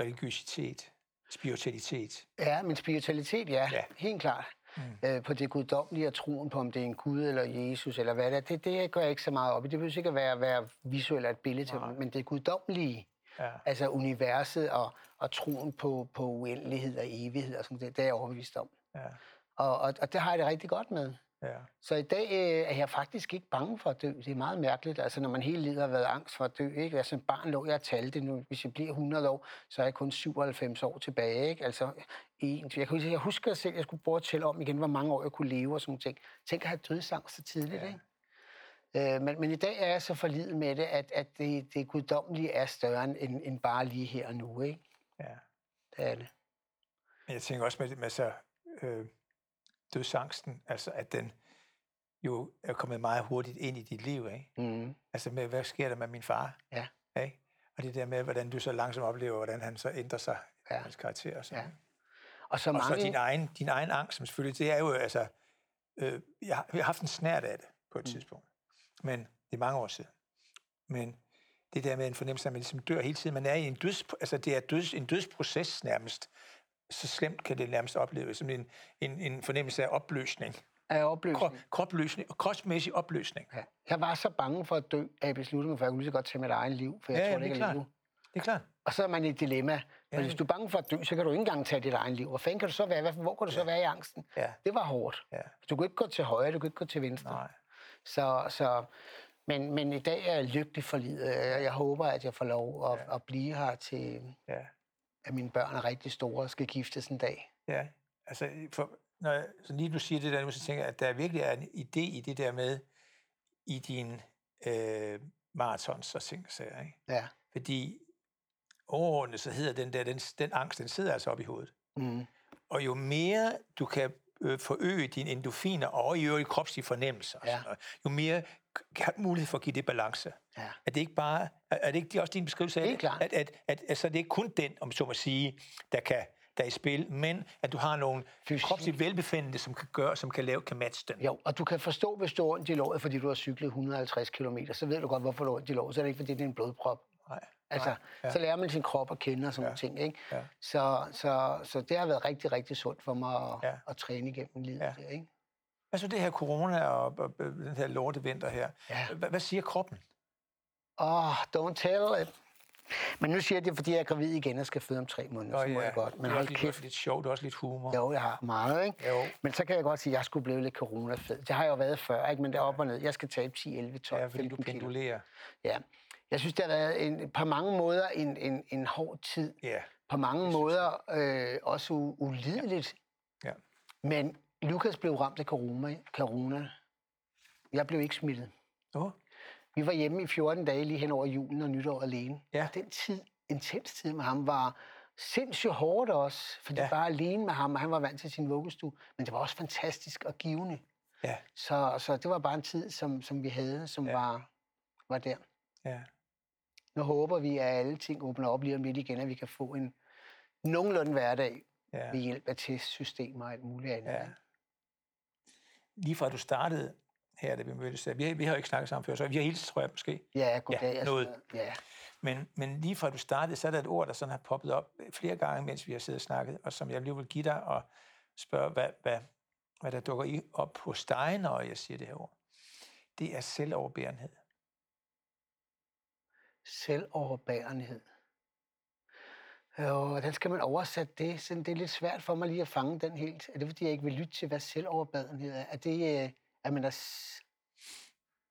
religiøsitet, spiritualitet? Ja, min spiritualitet, Ja. ja. helt klart. Mm. Øh, på det guddommelige og troen på, om det er en Gud eller Jesus eller hvad det er, det, det gør jeg ikke så meget op i. Det behøver ikke at være, være visuelt et billede til, men det guddommelige, Ja. altså universet og, og troen på, på uendelighed og evighed og sådan noget, det er jeg overbevist om. Ja. Og, og, og det har jeg det rigtig godt med. Ja. Så i dag øh, er jeg faktisk ikke bange for at dø. Det er meget mærkeligt, altså når man hele livet har været angst for at dø. Ikke? Altså, som barn lå jeg og talte nu. Hvis jeg bliver 100 år, så er jeg kun 97 år tilbage. Ikke? Altså, en, jeg, kan, huske- jeg husker selv, at jeg skulle prøve at tælle om igen, hvor mange år jeg kunne leve og sådan ting. Tænk at have dødsangst så tidligt. Ja. Ja. Ikke? Øh, men, men i dag er jeg så forlidet med det, at, at det, det guddommelige er større end, end bare lige her og nu. Ikke? ja. Det er det. Men jeg tænker også med, med så, øh, dødsangsten, altså at den jo er kommet meget hurtigt ind i dit liv, ikke? Mm. Altså med, hvad sker der med min far? Ja. Ikke? Og det der med, hvordan du så langsomt oplever, hvordan han så ændrer sig, Ja. hans karakter og sådan. Ja. Og så Og så mange... din egen, din egen angst, som selvfølgelig, det er jo altså, øh, jeg, har, jeg har haft en snært af det på et Mm. tidspunkt, men det er mange år siden. Men det der med en fornemmelse af, at man ligesom dør hele tiden, man er i en døds, altså det er døds, en dødsproces nærmest, så slemt kan det nærmest opleves, som en, en, en fornemmelse af opløsning, er opløsning. Krop, kropløsning, kropsmæssig opløsning. Ja. Jeg var så bange for at dø, at jeg besluttede mig for, at jeg kunne lige så godt tage mit egen liv, for jeg Ja, tror ja, det det ikke er leve. Det er klart. Og så er man i et dilemma. Men Ja, hvis du er bange for at dø, så kan du ikke engang tage dit egen liv. Hvor fanden kan du så være? Hvor kan du så være i angsten? Ja, Det var hårdt. ja, Du kunne ikke gå til højre, du kunne ikke gå til venstre. nej. Så, så, men, men i dag er jeg lykkelig for livet. Jeg, jeg håber, at jeg får lov at, Ja. at blive her til, Ja. At mine børn er rigtig store og skal giftes en dag. Ja, altså, for, når jeg, så lige du siger det der nu, så tænker jeg, at der virkelig er en idé i det der med, i din øh, marathons og ting sager, ikke? Ja. Fordi overordnet, så hedder den der, den, den angst, den sidder altså op i hovedet. Mm. Og jo mere du kan øh, forøge dine endorfiner og i øvrigt kropslige fornemmelser, Ja. sådan noget, jo mere har du mulighed for at give det balance. Ja. Er det ikke bare, er det ikke også din beskrivelse af det? klart. At, at, at, altså, det er ikke kun den, om så må sige, der kan der er i spil, men at du har nogle Fysik. kropslige velbefindende, som kan gøre, som kan lave, kan matche den. Jo, og du kan forstå, hvis du har ondt i låret, fordi du har cyklet 150 km, så ved du godt, hvorfor du har ondt i låret. Så er det ikke, fordi det er en blodprop. Nej. Altså, Nej. ja. så lærer man sin krop at kende og sådan Ja. nogle ting. Ikke? Ja. Så, så, så det har været rigtig, rigtig sundt for mig at, Ja. at træne igennem livet. Ja. Der, ikke? Hvad så det her corona og, og, den her lortevinter her? Ja. Hvad, hvad siger kroppen? Åh, oh, don't tell it. Men nu siger jeg det, fordi jeg er gravid igen og skal føde om tre måneder. så må jeg godt. det Men er hold også lidt, kæft. lidt sjovt, det er også lidt humor. Jo, jeg har meget, ikke? Jo. Men så kan jeg godt sige, at jeg skulle blive lidt coronafed. Det har jeg jo været før, ikke? Men det er op og ned. Jeg skal tabe 10, 11, 12, Ja, fordi du 15 kilo. pendulerer. Ja. Jeg synes, det har været en, på mange måder en, en, en hård tid. Ja. På mange måder øh, også u- ulideligt. Ja. Men Lukas blev ramt af corona. corona. Jeg blev ikke smittet. Oh. Vi var hjemme i 14 dage lige hen over julen og nytår alene. Ja. Og den tid, intens tid med ham, var sindssygt hårdt også, fordi Ja. bare alene med ham, og han var vant til sin vuggestue. Men det var også fantastisk og givende. Ja. Så, så det var bare en tid, som, som vi havde, som Ja. var, var der. Ja. Nu håber vi, at alle ting åbner op lige om lidt igen, at vi kan få en nogenlunde hverdag Ja. ved hjælp af testsystemer og alt muligt andet. Ja. Lige fra du startede her, da vi mødtes, vi har, vi har jo ikke snakket sammen før, så vi har hilst, tror jeg måske. Ja, goddag. Ja, sådan noget. Ja, Men, men lige fra du startede, så er der et ord, der sådan har poppet op flere gange, mens vi har siddet og snakket, og som jeg lige vil give dig og spørge, hvad, hvad, hvad der dukker i op hos dig, når jeg siger det her ord. Det er selvoverbærenhed. selvoverbærenhed. Og hvordan skal man oversætte det? Så det er lidt svært for mig lige at fange den helt. Er det, fordi jeg ikke vil lytte til, hvad selvoverbærenhed er? Er det, øh, at man er... s-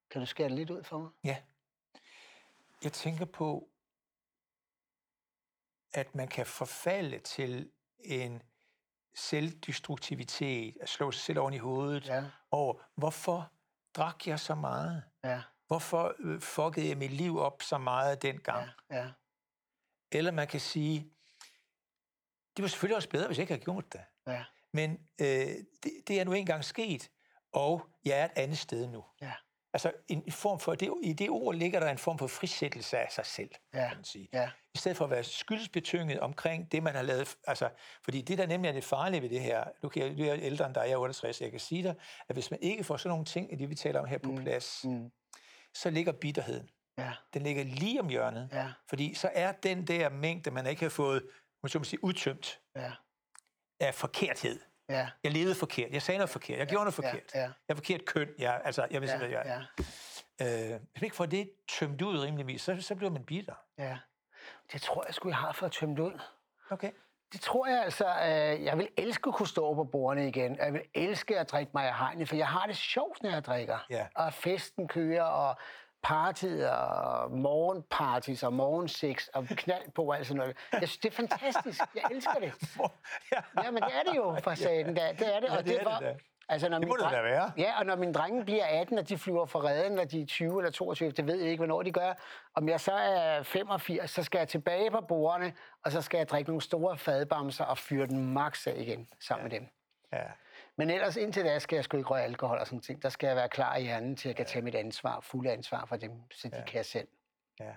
Kan du skære det lidt ud for mig? Ja. Jeg tænker på, at man kan forfalde til en selvdestruktivitet, at slå sig selv oven i hovedet, Ja, over hvorfor drak jeg så meget? ja, Hvorfor øh, fuckede jeg mit liv op så meget dengang? ja, ja, Eller man kan sige, det var selvfølgelig også bedre, hvis jeg ikke havde gjort det. ja, Men øh, det, det er nu engang sket, og jeg er et andet sted nu. ja. Altså en form for, det, i det ord ligger der en form for frisættelse af sig selv, Ja, kan man sige. ja. I stedet for at være skyldsbetynget omkring det, man har lavet. Altså, fordi det, der nemlig er det farlige ved det her, nu kan jeg, du er ældre end dig, jeg er 68, jeg kan sige dig, at hvis man ikke får sådan nogle ting, det vi taler om her på mm, plads, mm. så ligger bitterheden. Ja, Den ligger lige om hjørnet. ja, Fordi så er den der mængde, man ikke har fået, måske man sige, udtømt ja, af forkerthed. Ja. Jeg levede forkert. Jeg sagde noget forkert. Jeg gjorde noget ja, forkert. ja. Jeg er forkert køn. Jeg, altså, jeg vil Ja, hvad jeg ja, Øh, hvis man ikke får det tømt ud rimeligvis, så, så bliver man bitter. ja. Det tror jeg sgu, jeg har fået tømt ud. Okay. Det tror jeg altså, øh, jeg vil elske at kunne stå på bordene igen. Jeg vil elske at drikke mig af hegnet, for jeg har det sjovt, når jeg drikker. Ja. Og festen kører, og partiet, og morgenparties, og morgensex, og knald på og alt sådan noget. Jeg synes, det er fantastisk. Jeg elsker det. ja. Men det er det jo for saten. Det er det. Er det. Ja, og det er var- det da. Altså, når Det må min det da være. Ja, og når mine drenge bliver 18, og de flyver fra redden, når de er 20 eller 22, det ved jeg ikke, hvornår de gør. Om jeg så er 85, så skal jeg tilbage på bordene, og så skal jeg drikke nogle store fadbamser og fyre den max af igen sammen ja. med dem. ja. Men ellers indtil da skal jeg sgu ikke røre alkohol og sådan ting. Der skal jeg være klar i hjernen til at jeg kan tage mit ansvar, fulde ansvar for dem, så de ja. kan selv. ja.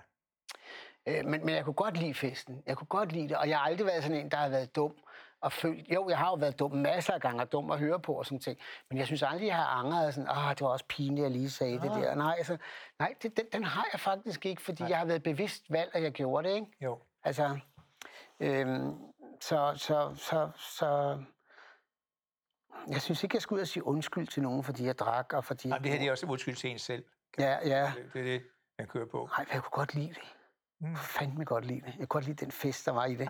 Øh, men, men jeg kunne godt lide festen. Jeg kunne godt lide det, og jeg har aldrig været sådan en, der har været dum og følt... Jo, jeg har jo været dum masser af gange, og dum at høre på og sådan ting. Men jeg synes aldrig, jeg har angret sådan, åh, det var også pinligt, at jeg lige sagde ah. det der. Nej, altså, nej det, den, den har jeg faktisk ikke, fordi nej. jeg har været bevidst valgt, at jeg gjorde det, ikke? Jo. Altså, øhm, så, så, så, så, jeg synes ikke, jeg skulle ud og sige undskyld til nogen, fordi jeg drak, og fordi... Jamen, det her det er også undskyld til en selv. Ja, ja. Det, det er det, man kører på. Nej, jeg kunne godt lide det. Mm. Fandme godt lide det. Jeg kunne godt lide den fest, der var i det.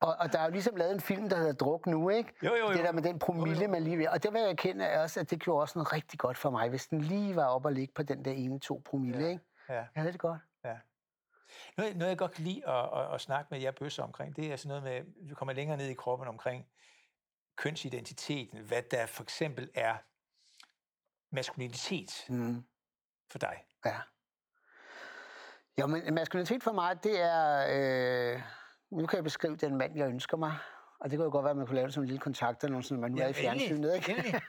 Og, og der er jo ligesom lavet en film, der hedder Druk nu, ikke? Jo, jo, jo. Det der med den promille, Jo, jo. man lige ved. Og det vil jeg erkende er også, at det gjorde også noget rigtig godt for mig, hvis den lige var op og ligge på den der ene to promille, Ja. ikke? Ja. Jeg havde det godt. Ja. Noget, noget, jeg godt kan lide at, at, at snakke med jer bøsser omkring, det er sådan noget med, vi kommer længere ned i kroppen omkring kønsidentiteten, hvad der for eksempel er maskulinitet Mm. for dig. Ja. Jo, men maskulinitet for mig, det er... Øh, nu kan jeg beskrive den mand, jeg ønsker mig. Og det kunne jo godt være, at man kunne lave det som en lille kontakt, eller sådan, man nu er i fjernsynet, ikke?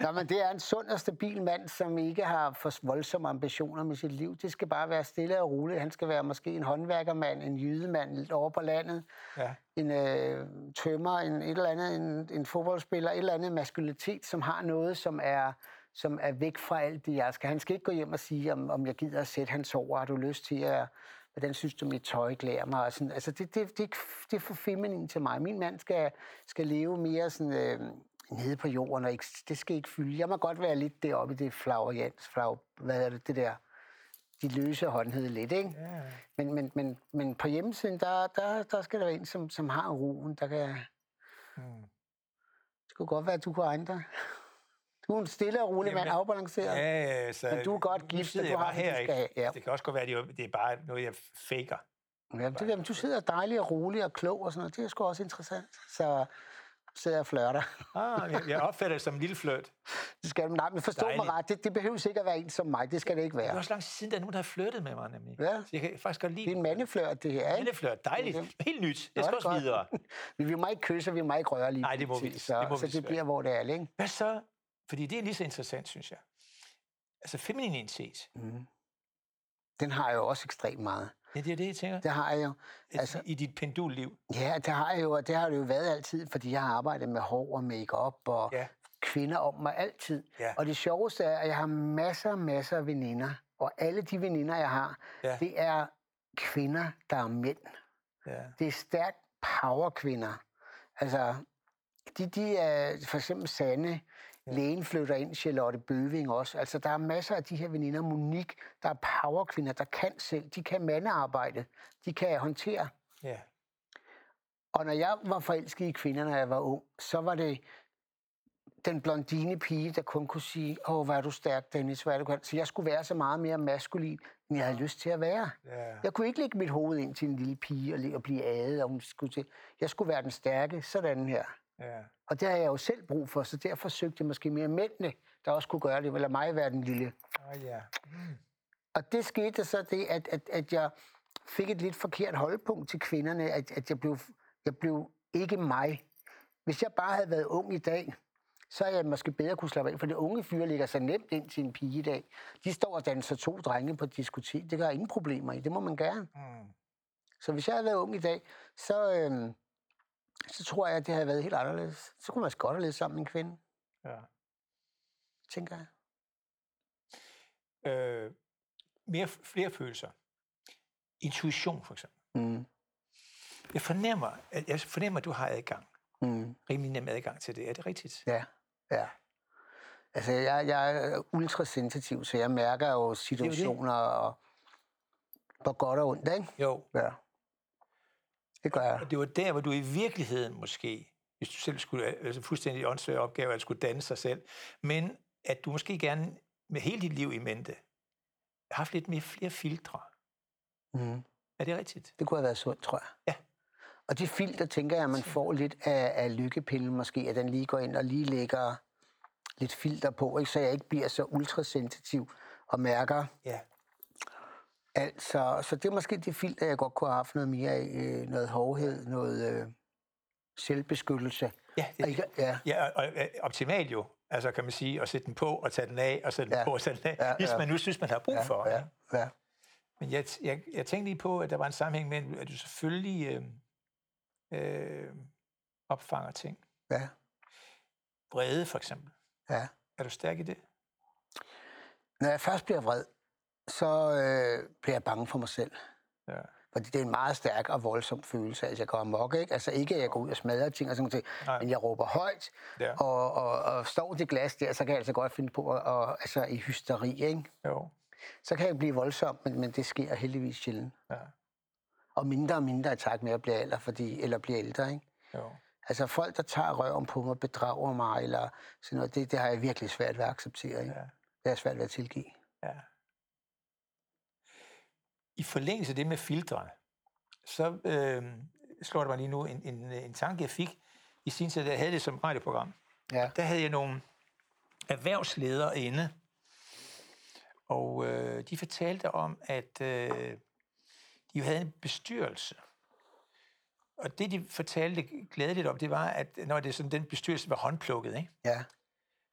Nå, men det er en sund og stabil mand, som ikke har for voldsomme ambitioner med sit liv. Det skal bare være stille og roligt. Han skal være måske en håndværkermand, en jydemand lidt over på landet, Ja. en øh, tømmer, en, et eller andet, en, en fodboldspiller, et eller andet maskulinitet, som har noget, som er, som er væk fra alt det, jeg skal. Han skal ikke gå hjem og sige, om, om jeg gider at sætte hans over. Har du lyst til at... Hvordan synes du, mit tøj klæder mig? Og sådan. Altså, det, det, det, det er for feminin til mig. Min mand skal, skal leve mere sådan, øh, nede på jorden, og ikke, det skal ikke fylde. Jeg må godt være lidt deroppe i det flagrens, flag, hvad er det, det der, de løse håndhed lidt, ikke? Ja. Men, men, men, men på hjemmesiden, der, der, der skal der være en, som, som har roen, der kan... Mm. Det kunne godt være, at du kunne egne dig. Du er en stille og rolig Jamen, mand, afbalanceret. Ja, så, Men du er godt gift, og du har bare det, du her, skal ikke? ja. Det kan også godt være, at det er- bare noget, jeg faker. Ja, det, jamen, du sidder dejlig og rolig og klog og sådan noget. Det er sgu også interessant. Så sidder jeg og flørter. Ah, jeg- opfatter det som en lille fløjt. Det skal, nej, men forstå Dejligt. mig ret. Det, det behøver ikke at være en som mig. Det skal det ikke Det er være. også lang tid siden, der er nogen, der har flyttet med mig, nemlig. Ja. Så jeg kan faktisk godt lide Det er en mandeflørt, det her, ikke? Mandeflørt. Dejligt. Okay. Helt nyt. Jeg skal det også godt. videre. Vi må ikke kysse, vi må ikke røre lige Nej, det må vi- det Så, må vi så det bliver, hvor det er, ikke? Hvad så? Fordi det er lige så interessant, synes jeg. Altså femininitet. Mm. Den har jeg jo også ekstremt meget. Ja, det er det, jeg tænker. Det har jeg jo. Altså, I dit pendulliv. Ja, det har jeg jo, og det har det jo været altid, fordi jeg har arbejdet med hår og makeup og Ja. kvinder om mig altid. Ja. Og det sjoveste er, at jeg har masser og masser af veninder, og alle de veninder, jeg har, Ja. det er kvinder, der er mænd. Ja. Det er stærkt powerkvinder. Altså, de, de er for eksempel Sanne, ja. lægen flytter ind, Charlotte Bøving også. Altså, der er masser af de her veninder, Monique, der er powerkvinder, der kan selv. De kan mandearbejde. De kan håndtere. ja. Og når jeg var forelsket i kvinder, når jeg var ung, så var det den blondine pige, der kun kunne sige, åh, hvor er du stærk, Dennis, hvor er du kan. Så jeg skulle være så meget mere maskulin, end jeg havde lyst til at være. ja. Jeg kunne ikke lægge mit hoved ind til en lille pige og, og blive adet, og hun skulle til. Jeg skulle være den stærke, sådan her. ja. Og det har jeg jo selv brug for, så derfor søgte jeg måske mere mændene, der også kunne gøre det, eller mig være den lille. Ah, ja. Og det skete så det, at, at, at jeg fik et lidt forkert holdpunkt til kvinderne, at, at jeg, blev, jeg blev ikke mig. Hvis jeg bare havde været ung i dag, så er jeg måske bedre kunne slappe af. For det unge fyre ligger så nemt ind til en pige i dag. De står og danser to drenge på et diskotek. Det gør ingen problemer i. Det må man gerne. Mm. Så hvis jeg havde været ung i dag, så, øhm, så tror jeg, at det havde været helt anderledes. Så kunne man også godt have levet sammen med en kvinde. Ja. Tænker jeg. Øh, mere, flere følelser. Intuition, for eksempel. Mm. Jeg fornemmer, at jeg fornemmer, at du har adgang. Mm. Rimelig nem adgang til det. Er det rigtigt? Ja, ja. Altså, jeg, jeg er ultrasensitiv, så jeg mærker jo situationer, det det. og på godt og ondt, ikke? Jo. Ja. Det gør jeg. Og det var der, hvor du i virkeligheden måske, hvis du selv skulle, altså fuldstændig åndssvær opgave, at skulle danne sig selv, men at du måske gerne med hele dit liv i mente, haft lidt mere flere filtre. Mm. Er det rigtigt? Det kunne have været sundt, tror jeg. Ja. Og de filter, tænker jeg, man får lidt af, af lykkepillen måske, at den lige går ind og lige lægger lidt filter på, ikke? så jeg ikke bliver så ultrasensitiv og mærker ja. Alt. Så, det er måske de filter, jeg godt kunne have haft noget mere af. Øh, noget hårdhed, noget øh, selvbeskyttelse. Ja, det, ja. ja og, og, optimalt jo, altså kan man sige, at sætte den på og tage den af, og sætte den ja. på og tage den af, ja, hvis ja. man nu synes, man har brug ja, for. Ja, ja. Men jeg, jeg, jeg tænkte lige på, at der var en sammenhæng med, at du selvfølgelig øh, øh, opfanger ting. Ja. Vrede for eksempel. Ja. Er du stærk i det? Når jeg først bliver vred, så øh, bliver jeg bange for mig selv. Ja. Fordi det er en meget stærk og voldsom følelse. Altså, jeg går amok, ikke? Altså, ikke at jeg går ud og smadrer ting og sådan noget, men jeg råber højt, ja. og, og, og, står det glas der, så kan jeg altså godt finde på at, og, altså, i hysteri, ikke? Jo. Så kan jeg blive voldsom, men, men det sker heldigvis sjældent. Ja. Og mindre og mindre i takt med at blive ældre, fordi, eller blive ældre, ikke? Jo. Altså folk, der tager røven på mig, bedrager mig, eller sådan noget, det, det har jeg virkelig svært ved at acceptere, ikke? Ja. Det er svært ved at tilgive. Ja. I forlængelse af det med filtre, så øh, slår det mig lige nu en, en, en tanke, jeg fik i sin tid, da jeg havde det som radioprogram. Ja. Der havde jeg nogle erhvervsledere inde, og øh, de fortalte om, at øh, de havde en bestyrelse. Og det, de fortalte glædeligt om, det var, at når det sådan, den bestyrelse var håndplukket, ikke? Ja.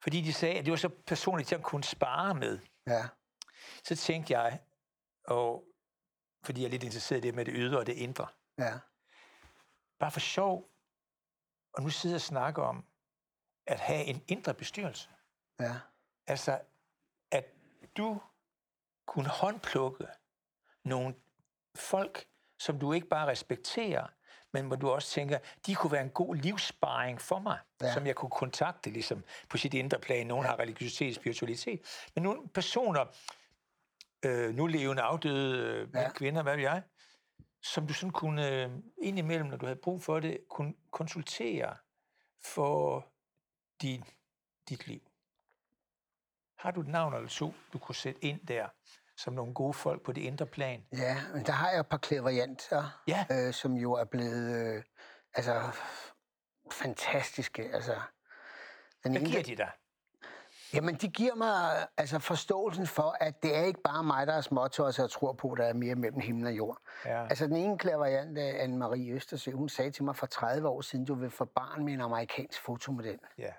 fordi de sagde, at det var så personligt, at de kunne spare med. Ja. Så tænkte jeg, og fordi jeg er lidt interesseret i det med det ydre og det indre. Ja. Bare for sjov, og nu sidder jeg og snakker om, at have en indre bestyrelse. Ja. Altså, at du kunne håndplukke nogle folk, som du ikke bare respekterer, men hvor du også tænker, de kunne være en god livssparing for mig, ja. som jeg kunne kontakte ligesom på sit indre plan. Nogle ja. har religiøsitet, spiritualitet, men nogle personer, øh, nu levende afdøde øh, ja. kvinder, hvad ved jeg, som du sådan kunne øh, indimellem, når du havde brug for det, kunne konsultere for din, dit liv. Har du et navn eller to, du kunne sætte ind der, som nogle gode folk på det indre plan? Ja, men der har jeg et par klaverianter, ja. øh, som jo er blevet øh, altså, fantastiske. Altså, den Hvad giver de dig? Jamen, de giver mig altså, forståelsen for, at det er ikke bare mig, der er småtår, så jeg tror på, at der er mere mellem himmel og jord. Ja. Altså, den ene klaveriant, Anne-Marie Østersø, hun sagde til mig for 30 år siden, du vil få barn med en amerikansk fotomodel. Ja.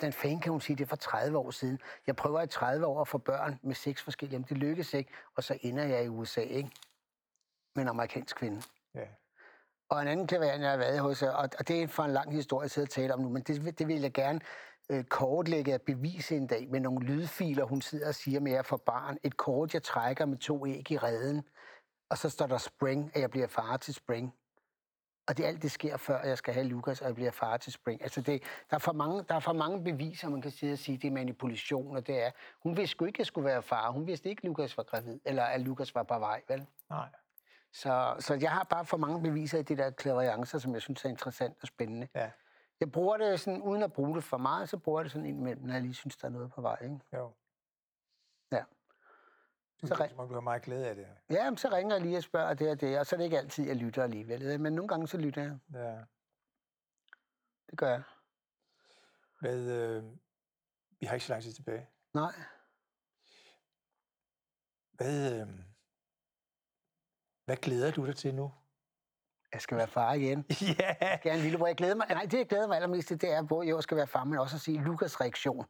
den fanden kan hun sige det for 30 år siden? Jeg prøver i 30 år at få børn med seks forskellige, men det lykkes ikke, og så ender jeg i USA, ikke? Med en amerikansk kvinde. Ja. Og en anden klaveriant, jeg har været hos, og det er for en lang historie, jeg sidder og taler om nu, men det, det vil jeg gerne øh, kortlægge og bevise en dag med nogle lydfiler, hun sidder og siger med at for barn. Et kort, jeg trækker med to æg i redden, og så står der Spring, at jeg bliver far til Spring. Og det alt det sker, før jeg skal have Lukas, og jeg bliver far til Spring. Altså det, der, er for mange, der er for mange beviser, man kan sidde og sige, det er manipulation, og det er... Hun vidste sgu ikke, at jeg skulle være far. Hun vidste ikke, at Lukas var gravid, eller at Lukas var på vej, vel? Nej. Så, så jeg har bare for mange beviser i de der klaveriancer, som jeg synes er interessant og spændende. Ja. Jeg bruger det sådan, uden at bruge det for meget, så bruger jeg det sådan indimellem, når jeg lige synes, der er noget på vej. Ikke? Jo. Ja. Så. Som du har meget glæde af det. Ja, så ringer jeg lige og spørger det og det, og så er det ikke altid, jeg lytter alligevel. Men nogle gange så lytter jeg. Ja. Det gør jeg. Hvad, øh, vi har ikke så lang tid tilbage. Nej. Hvad, øh, hvad glæder du dig til nu? Jeg skal være far igen. Ja. Jeg skal en lillebror. Jeg glæder mig, nej, det jeg glæder mig allermest til, det er, hvor jeg skal være far, men også at se Lukas reaktion.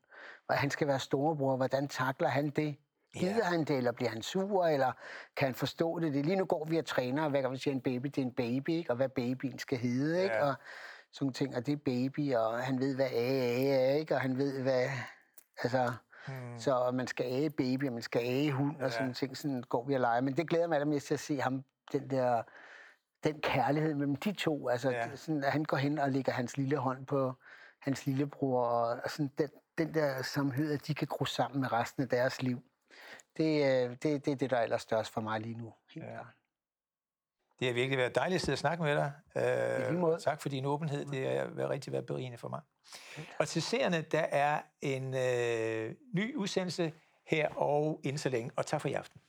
Hvor han skal være storebror. Hvordan takler han det? Gider Ja. han det, eller bliver han sur, eller kan han forstå det? det? Lige nu går vi og træner, og hver gang vi siger en baby, det er en baby, ikke? og hvad babyen skal hedde, ikke? Ja. og sådan ting, og det er baby, og han ved, hvad A er, ikke? og han ved, hvad... Altså, Hmm. så man skal æge baby, og man skal æge hund, og Ja. sådan ting, sådan går vi og leger. Men det glæder mig allermest til at se ham, den der den kærlighed mellem de to. Altså, Ja. sådan, at han går hen og lægger hans lille hånd på hans lillebror, og, og sådan den, den der samhørighed, at de kan gro sammen med resten af deres liv. Det, øh, det, det er det, der er allerstørst for mig lige nu. Helt Ja. Det har virkelig været dejligt at sidde og snakke med dig. Øh, tak for din åbenhed. Det har været rigtig været berigende for mig. Og til seerne, der er en øh, ny udsendelse her og inden så længe. Og tak for i aften.